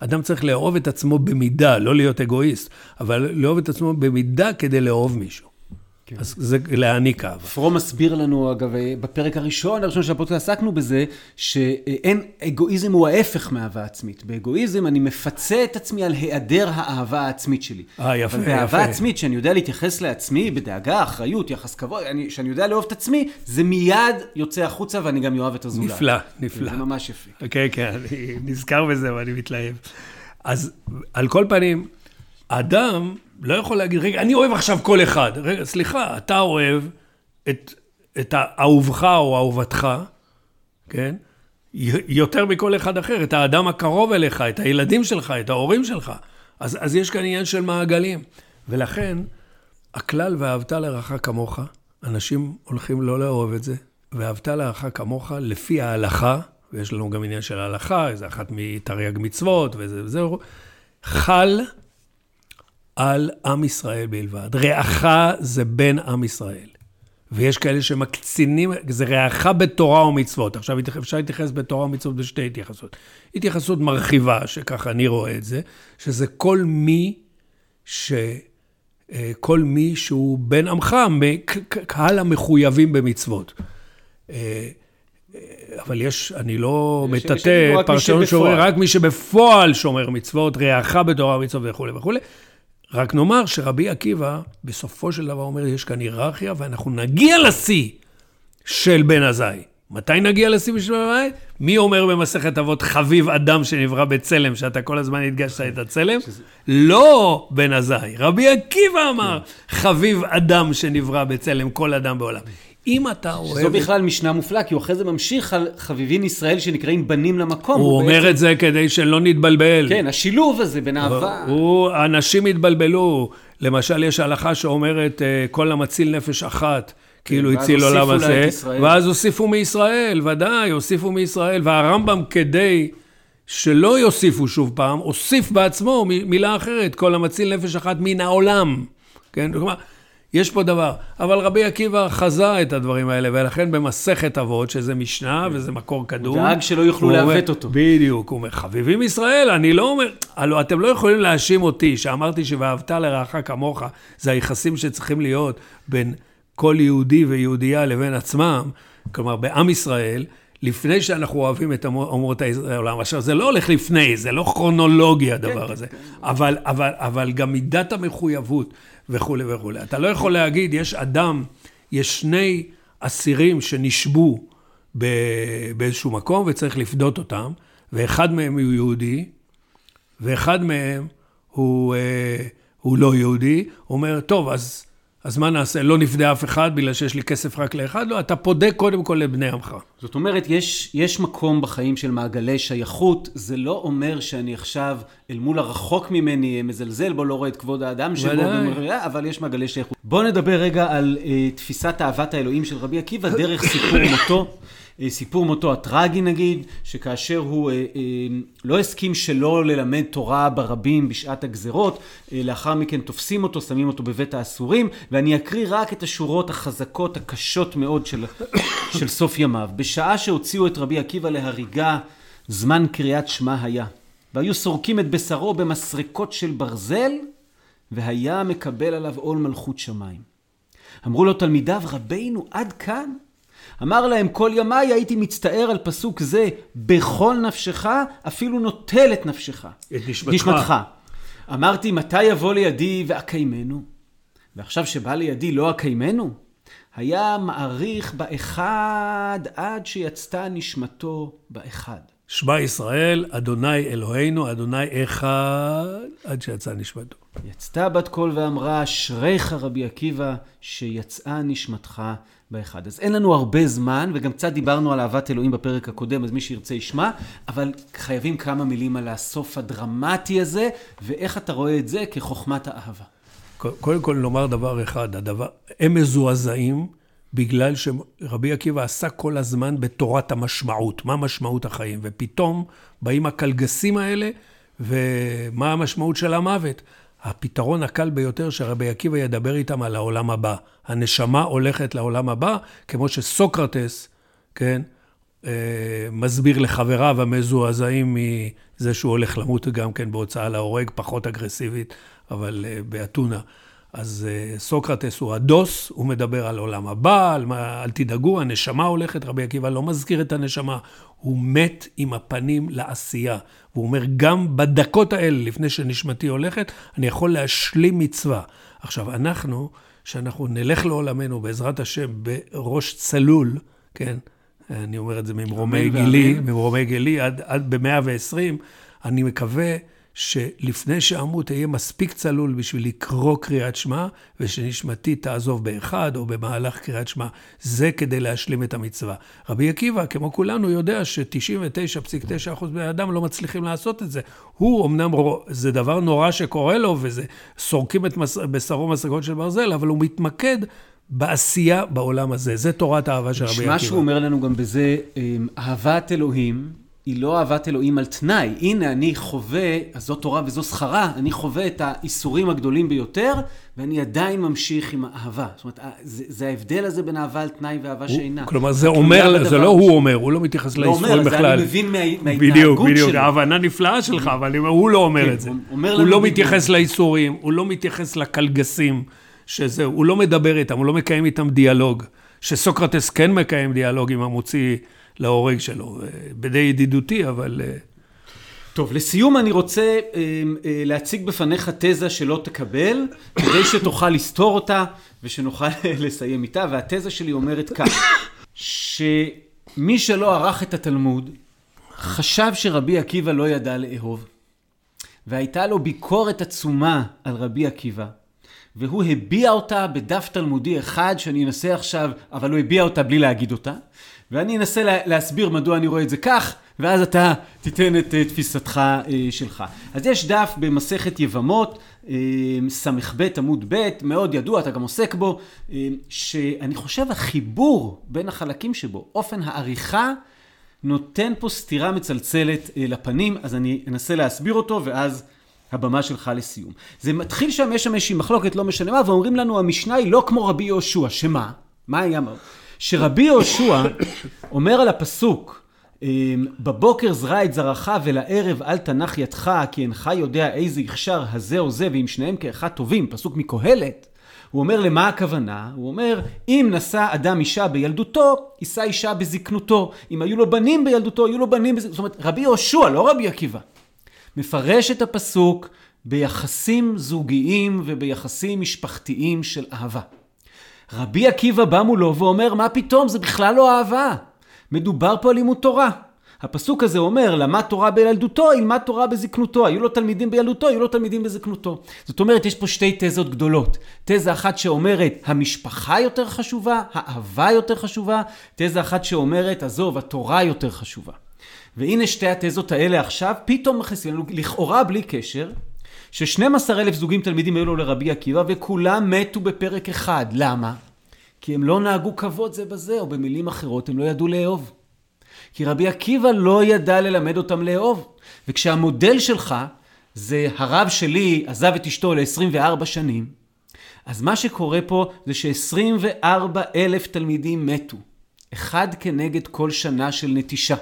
אדם צריך לאהוב את עצמו במידה, לא להיות אגואיסט, אבל לאהוב את עצמו במידה כדי לאהוב מישהו. כן. אז זה להעניק אהבה. פרום מסביר לנו, אגב, בפרק הראשון, הראשון של הפודקאסט עסקנו בזה, שאין, אגואיזם הוא ההפך מאהבה עצמית. באגואיזם אני מפצה את עצמי על היעדר האהבה העצמית שלי. אה, יפה, אבל יפה. באהבה עצמית, שאני יודע להתייחס לעצמי בדאגה, אחריות, יחס כבוד, שאני יודע לאהוב את עצמי, זה מיד יוצא החוצה ואני גם אוהב את הזולת. נפלא, נפלא. זה ממש יפה. כן, כן, אני נזכר בזה ואני מתלהב. אז על כל פנים, אדם לא יכול להגיד, רגע, אני אוהב עכשיו כל אחד. רגע, סליחה, אתה אוהב את, את אהובך או אהובתך, כן? יותר מכל אחד אחר, את האדם הקרוב אליך, את הילדים שלך, את ההורים שלך. אז, אז יש כאן עניין של מעגלים. ולכן, הכלל ואהבת לרעך כמוך, אנשים הולכים לא לאהוב את זה, ואהבת לרעך כמוך לפי ההלכה, ויש לנו גם עניין של ההלכה, זה אחת מתרי"ג מצוות, וזה וזהו, חל על עם ישראל בלבד. רעך זה בן עם ישראל. ויש כאלה שמקצינים, זה רעך בתורה ומצוות. עכשיו, אפשר להתייחס בתורה ומצוות בשתי התייחסות. התייחסות מרחיבה, שככה אני רואה את זה, שזה כל מי ש... אה, כל מי שהוא בן עמך, קהל המחויבים במצוות. אה, אה, אבל יש, אני לא מטאטא פרשנות שאומר, רק מי שבפועל שומר מצוות, רעך בתורה ומצוות וכולי וכולי. רק נאמר שרבי עקיבא, בסופו של דבר אומר, יש כאן היררכיה, ואנחנו נגיע לשיא של בן עזאי. מתי נגיע לשיא של בן עזאי? מי אומר במסכת אבות, חביב אדם שנברא בצלם, שאתה כל הזמן הדגשת את הצלם? שזה... לא בן עזאי. רבי עקיבא אמר. חביב אדם שנברא בצלם, כל אדם בעולם. אם אתה אוהב... זו בכלל משנה מופלאה, כי הוא אחרי זה ממשיך על חביבין ישראל שנקראים בנים למקום. הוא, הוא אומר בעצם... את זה כדי שלא נתבלבל. כן, השילוב הזה בין אהבה. הוא, אנשים התבלבלו. למשל, יש הלכה שאומרת, אה, כל המציל נפש אחת. כאילו כן, הציל עולם הזה, ואז הוסיפו מישראל, ודאי, הוסיפו מישראל, והרמב"ם כדי שלא יוסיפו שוב פעם, הוסיף בעצמו מילה אחרת, כל המציל נפש אחת מן העולם. כן, כלומר, יש פה דבר. אבל רבי עקיבא חזה את הדברים האלה, ולכן במסכת אבות, שזה משנה וזה מקור קדום. הוא דאג שלא יוכלו לעוות אותו. בדיוק, הוא אומר, חביבים ישראל, אני לא אומר, הלוא אתם לא יכולים להאשים אותי, שאמרתי שאהבת לרעך כמוך, זה היחסים שצריכים להיות בין כל יהודי ויהודייה לבין עצמם, כלומר, בעם ישראל. לפני שאנחנו אוהבים את אומות העולם. עכשיו, זה לא הולך לפני, זה לא כרונולוגי הדבר כן, הזה, כן. אבל, אבל, אבל גם מידת המחויבות וכולי וכולי. אתה לא יכול להגיד, יש אדם, יש שני אסירים שנשבו באיזשהו מקום וצריך לפדות אותם, ואחד מהם הוא יהודי, ואחד מהם הוא, אה, הוא לא יהודי, הוא אומר, טוב, אז, אז מה נעשה? לא נפדה אף אחד בגלל שיש לי כסף רק לאחד? לא, אתה פודה קודם כל לבני עמך. זאת אומרת, יש, יש מקום בחיים של מעגלי שייכות, זה לא אומר שאני עכשיו אל מול הרחוק ממני מזלזל בו, לא רואה את כבוד האדם שבו, אבל יש מעגלי שייכות. בואו נדבר רגע על uh, תפיסת אהבת האלוהים של רבי עקיבא דרך סיפור מותו. אה, סיפור מותו הטרגי נגיד, שכאשר הוא אה, אה, לא הסכים שלא ללמד תורה ברבים בשעת הגזרות, לאחר מכן תופסים אותו, שמים אותו בבית האסורים, ואני אקריא רק את השורות החזקות, הקשות מאוד של, של סוף ימיו. בשעה שהוציאו את רבי עקיבא להריגה, זמן קריאת שמע היה. והיו סורקים את בשרו במסרקות של ברזל, והיה מקבל עליו עול מלכות שמיים. אמרו לו תלמידיו, רבינו, עד כאן? אמר להם, כל ימיי הייתי מצטער על פסוק זה, בכל נפשך, אפילו נוטל את נפשך. את נשמתך. נשמתך. אמרתי, מתי יבוא לידי ואקיימנו? ועכשיו שבא לידי לא אקיימנו? היה מעריך באחד עד שיצתה נשמתו באחד. שמע ישראל, אדוני אלוהינו, אדוני אחד, עד שיצאה נשמתו. יצתה בת קול ואמרה, אשריך רבי עקיבא, שיצאה נשמתך באחד. אז אין לנו הרבה זמן, וגם קצת דיברנו על אהבת אלוהים בפרק הקודם, אז מי שירצה ישמע, אבל חייבים כמה מילים על הסוף הדרמטי הזה, ואיך אתה רואה את זה כחוכמת האהבה. קודם כל לומר דבר אחד, הדבר, הם מזועזעים בגלל שרבי עקיבא עסק כל הזמן בתורת המשמעות, מה משמעות החיים, ופתאום באים הקלגסים האלה, ומה המשמעות של המוות. הפתרון הקל ביותר שרבי עקיבא ידבר איתם על העולם הבא. הנשמה הולכת לעולם הבא, כמו שסוקרטס, כן, אה, מסביר לחבריו המזועזעים מזה שהוא הולך למות גם כן בהוצאה להורג, פחות אגרסיבית, אבל אה, באתונה. אז אה, סוקרטס הוא הדוס, הוא מדבר על עולם הבא, על מה, אל תדאגו, הנשמה הולכת, רבי עקיבא לא מזכיר את הנשמה, הוא מת עם הפנים לעשייה. והוא אומר, גם בדקות האלה, לפני שנשמתי הולכת, אני יכול להשלים מצווה. עכשיו, אנחנו, שאנחנו נלך לעולמנו, בעזרת השם, בראש צלול, כן, אני אומר את זה ממרומי גילי, ממרומי גילי, עד, עד ב-120, אני מקווה שלפני שאמות אהיה מספיק צלול בשביל לקרוא קריאת שמע, ושנשמתי תעזוב באחד או במהלך קריאת שמע. זה כדי להשלים את המצווה. רבי עקיבא, כמו כולנו, יודע ש-99.9% בני אדם לא מצליחים לעשות את זה. הוא, אמנם זה דבר נורא שקורה לו, וזה סורקים את מס... בשרו מסגות של ברזל, אבל הוא מתמקד בעשייה בעולם הזה. זה תורת האהבה של רבי עקיבא. מה שהוא אומר לנו גם בזה, אמ, אהבת אלוהים. היא לא אהבת אלוהים על תנאי. הנה, אני חווה, אז זו תורה וזו שכרה, אני חווה את האיסורים הגדולים ביותר, ואני עדיין ממשיך עם האהבה. זאת אומרת, זה, זה ההבדל הזה בין אהבה על תנאי ואהבה שאינה. כלומר, זה אומר, זה לא הוא אומר, הוא לא מתייחס לא לאיסורים בכלל. לא אומר, זה אני מבין מה, מההתנהגות שלו. בדיוק, בדיוק, ההבנה נפלאה שלך, אבל הוא לא אומר כן, את זה. הוא, הוא לא מתייחס לאיסורים, הוא לא מתייחס לקלגסים, שזה, הוא לא מדבר איתם, הוא לא מקיים איתם דיאלוג. שסוקרטס כן מקיים דיאלוג עם המוציא להורג שלו. אה, בדי ידידותי, אבל... אה, טוב, לסיום אני רוצה אה, להציג בפניך תזה שלא תקבל, כדי שתוכל לסתור אותה ושנוכל לסיים איתה, והתזה שלי אומרת כך, שמי שלא ערך את התלמוד, חשב שרבי עקיבא לא ידע לאהוב, והייתה לו ביקורת עצומה על רבי עקיבא, והוא הביע אותה בדף תלמודי אחד שאני אנסה עכשיו, אבל הוא הביע אותה בלי להגיד אותה, ואני אנסה לה, להסביר מדוע אני רואה את זה כך, ואז אתה תיתן את uh, תפיסתך uh, שלך. אז יש דף במסכת יבמות, uh, ס"ב עמוד ב', מאוד ידוע, אתה גם עוסק בו, uh, שאני חושב החיבור בין החלקים שבו, אופן העריכה, נותן פה סתירה מצלצלת uh, לפנים, אז אני אנסה להסביר אותו, ואז... הבמה שלך לסיום. זה מתחיל שם, יש שם איזושהי מחלוקת, לא משנה מה, ואומרים לנו, המשנה היא לא כמו רבי יהושע, שמה? מה היה? שרבי יהושע אומר על הפסוק, אמ, בבוקר זרע את זרעך ולערב אל תנח ידך, כי אינך יודע איזה יכשר הזה או זה, ואם שניהם כאחד טובים, פסוק מקהלת. הוא אומר למה הכוונה? הוא אומר, אם נשא אדם אישה בילדותו, יישא אישה בזקנותו. אם היו לו בנים בילדותו, יהיו לו בנים בזקנותו. זאת אומרת, רבי יהושע, לא רבי עקיבא. מפרש את הפסוק ביחסים זוגיים וביחסים משפחתיים של אהבה. רבי עקיבא בא מולו ואומר, מה פתאום, זה בכלל לא אהבה. מדובר פה על לימוד תורה. הפסוק הזה אומר, למד תורה בילדותו, ילמד תורה בזקנותו. היו לו תלמידים בילדותו, היו לו תלמידים בזקנותו. זאת אומרת, יש פה שתי תזות גדולות. תזה אחת שאומרת, המשפחה יותר חשובה, האהבה יותר חשובה. תזה אחת שאומרת, עזוב, התורה יותר חשובה. והנה שתי התזות האלה עכשיו, פתאום מכניסים לנו, לכאורה בלי קשר, ש-12 אלף זוגים תלמידים היו לו לרבי עקיבא, וכולם מתו בפרק אחד. למה? כי הם לא נהגו כבוד זה בזה, או במילים אחרות, הם לא ידעו לאהוב. כי רבי עקיבא לא ידע ללמד אותם לאהוב. וכשהמודל שלך זה הרב שלי עזב את אשתו ל-24 שנים, אז מה שקורה פה זה ש-24 אלף תלמידים מתו. אחד כנגד כל שנה של נטישה.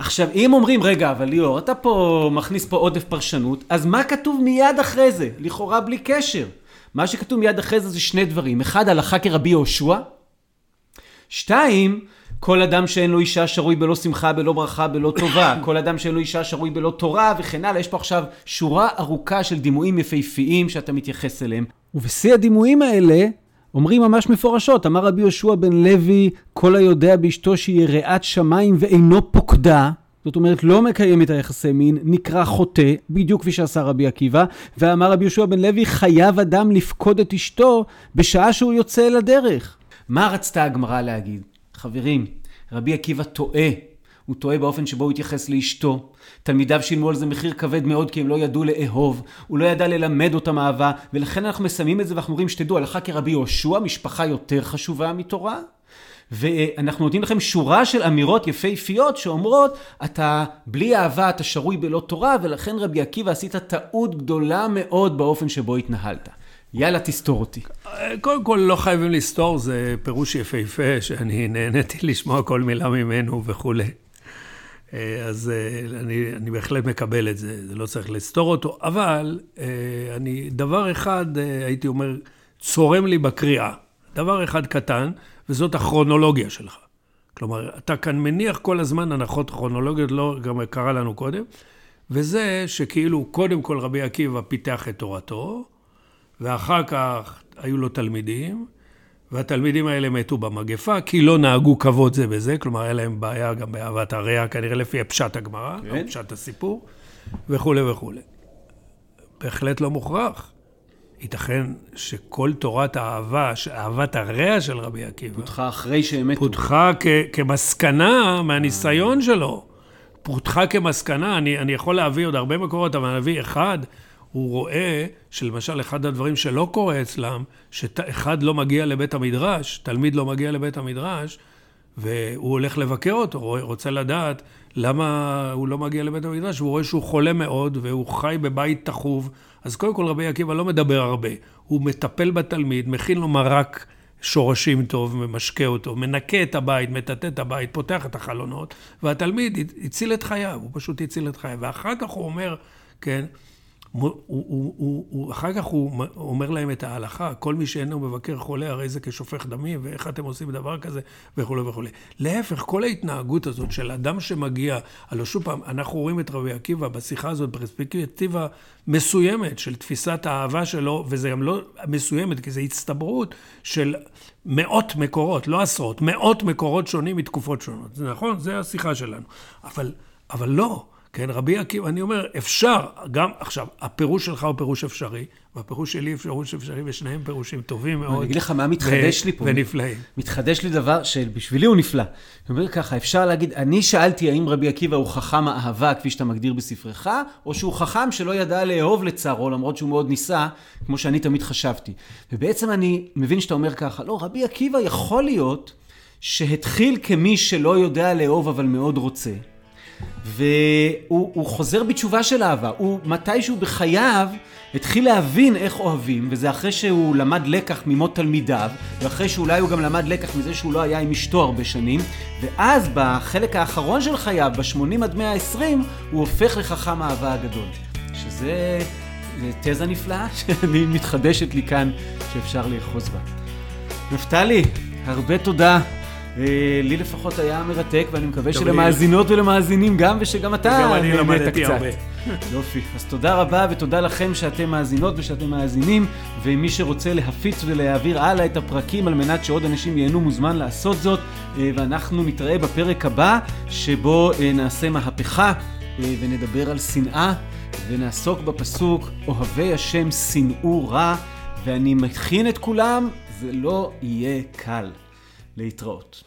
עכשיו, אם אומרים, רגע, אבל ליאור, אתה פה מכניס פה עודף פרשנות, אז מה כתוב מיד אחרי זה? לכאורה בלי קשר. מה שכתוב מיד אחרי זה זה שני דברים. אחד, הלכה כרבי יהושע. שתיים, כל אדם שאין לו אישה שרוי בלא שמחה, בלא ברכה, בלא טובה. כל אדם שאין לו אישה שרוי בלא תורה וכן הלאה. יש פה עכשיו שורה ארוכה של דימויים יפהפיים שאתה מתייחס אליהם. ובשיא הדימויים האלה, אומרים ממש מפורשות, אמר רבי יהושע בן לוי, כל היודע באשתו שהיא יראת שמיים ואינו פוקדה, זאת אומרת, לא מקיים את היחסי מין, נקרא חוטא, בדיוק כפי שעשה רבי עקיבא, ואמר רבי יהושע בן לוי, חייב אדם לפקוד את אשתו בשעה שהוא יוצא אל הדרך. מה רצתה הגמרא להגיד? חברים, רבי עקיבא טועה. הוא טועה באופן שבו הוא התייחס לאשתו. תלמידיו שילמו על זה מחיר כבד מאוד כי הם לא ידעו לאהוב. הוא לא ידע ללמד אותם אהבה, ולכן אנחנו מסיימים את זה ואנחנו אומרים שתדעו, הלכה כרבי יהושע, משפחה יותר חשובה מתורה. ואנחנו נותנים לכם שורה של אמירות יפהפיות שאומרות, אתה בלי אהבה אתה שרוי בלא תורה, ולכן רבי עקיבא עשית טעות גדולה מאוד באופן שבו התנהלת. יאללה, תסתור אותי. קודם כל, לא חייבים לסתור, זה פירוש יפהפה, שאני נהניתי לשמוע כל מילה ממנו וכולי. אז אני, אני בהחלט מקבל את זה, זה לא צריך לסתור אותו, אבל אני, דבר אחד, הייתי אומר, צורם לי בקריאה. דבר אחד קטן, וזאת הכרונולוגיה שלך. כלומר, אתה כאן מניח כל הזמן הנחות כרונולוגיות, לא גם קרה לנו קודם, וזה שכאילו קודם כל רבי עקיבא פיתח את תורתו, ואחר כך היו לו תלמידים, והתלמידים האלה מתו במגפה, כי לא נהגו כבוד זה בזה, כלומר, היה להם בעיה גם באהבת הרע, כנראה לפי פשט הגמרא, כן. או פשט הסיפור, וכולי וכולי. בהחלט לא מוכרח. ייתכן שכל תורת האהבה, אהבת הרע של רבי עקיבא, פותחה אחרי שהם מתו. פותחה כ- כמסקנה מהניסיון שלו. פותחה כמסקנה, אני, אני יכול להביא עוד הרבה מקורות, אבל אני אביא אחד, הוא רואה שלמשל אחד הדברים שלא קורה אצלם, שאחד לא מגיע לבית המדרש, תלמיד לא מגיע לבית המדרש, והוא הולך לבקר אותו, רוצה לדעת למה הוא לא מגיע לבית המדרש, והוא רואה שהוא חולה מאוד, והוא חי בבית תחוב. אז קודם כל רבי עקיבא לא מדבר הרבה, הוא מטפל בתלמיד, מכין לו מרק שורשים טוב, ממשקה אותו, מנקה את הבית, מטאטא את הבית, פותח את החלונות, והתלמיד הציל את חייו, הוא פשוט הציל את חייו. ואחר כך הוא אומר, כן, הוא, הוא, הוא, הוא, אחר כך הוא אומר להם את ההלכה, כל מי שאינו מבקר חולה, הרי זה כשופך דמים, ואיך אתם עושים דבר כזה, וכולי וכולי. להפך, כל ההתנהגות הזאת של אדם שמגיע, הלוא שוב פעם, אנחנו רואים את רבי עקיבא בשיחה הזאת בפרספקטיבה מסוימת של תפיסת האהבה שלו, וזה גם לא מסוימת, כי זו הצטברות של מאות מקורות, לא עשרות, מאות מקורות שונים מתקופות שונות. זה נכון? זה השיחה שלנו. אבל, אבל לא. כן, רבי עקיבא, אני אומר, אפשר, גם, עכשיו, הפירוש שלך הוא פירוש אפשרי, והפירוש שלי הוא פירוש אפשרי, ושניהם פירושים טובים מאוד. אני אגיד לך מה מתחדש לי פה. ונפלאים. מתחדש לי דבר שבשבילי הוא נפלא. אני אומר ככה, אפשר להגיד, אני שאלתי האם רבי עקיבא הוא חכם האהבה, כפי שאתה מגדיר בספרך, או שהוא חכם שלא ידע לאהוב לצערו, למרות שהוא מאוד ניסה, כמו שאני תמיד חשבתי. ובעצם אני מבין שאתה אומר ככה, לא, רבי עקיבא יכול להיות שהתחיל כמי שלא יודע לאהוב אבל מאוד רוצה. והוא חוזר בתשובה של אהבה. הוא מתישהו בחייו התחיל להבין איך אוהבים, וזה אחרי שהוא למד לקח ממות תלמידיו, ואחרי שאולי הוא גם למד לקח מזה שהוא לא היה עם אשתו הרבה שנים, ואז בחלק האחרון של חייו, ב-80 עד 120, הוא הופך לחכם האהבה הגדול. שזה תזה נפלאה שאני מתחדשת לי כאן, שאפשר לאחוז בה. נפתלי, הרבה תודה. אה, לי לפחות היה מרתק, ואני מקווה שלמאזינות ולמאזינים גם, ושגם אתה נהנית קצת. יופי. אז תודה רבה, ותודה לכם שאתם מאזינות ושאתם מאזינים, ומי שרוצה להפיץ ולהעביר הלאה את הפרקים על מנת שעוד אנשים ייהנו, מוזמן לעשות זאת, אה, ואנחנו נתראה בפרק הבא, שבו אה, נעשה מהפכה ונדבר על שנאה, ונעסוק בפסוק, אוהבי השם שנאו רע, ואני מכין את כולם, זה לא יהיה קל. להתראות.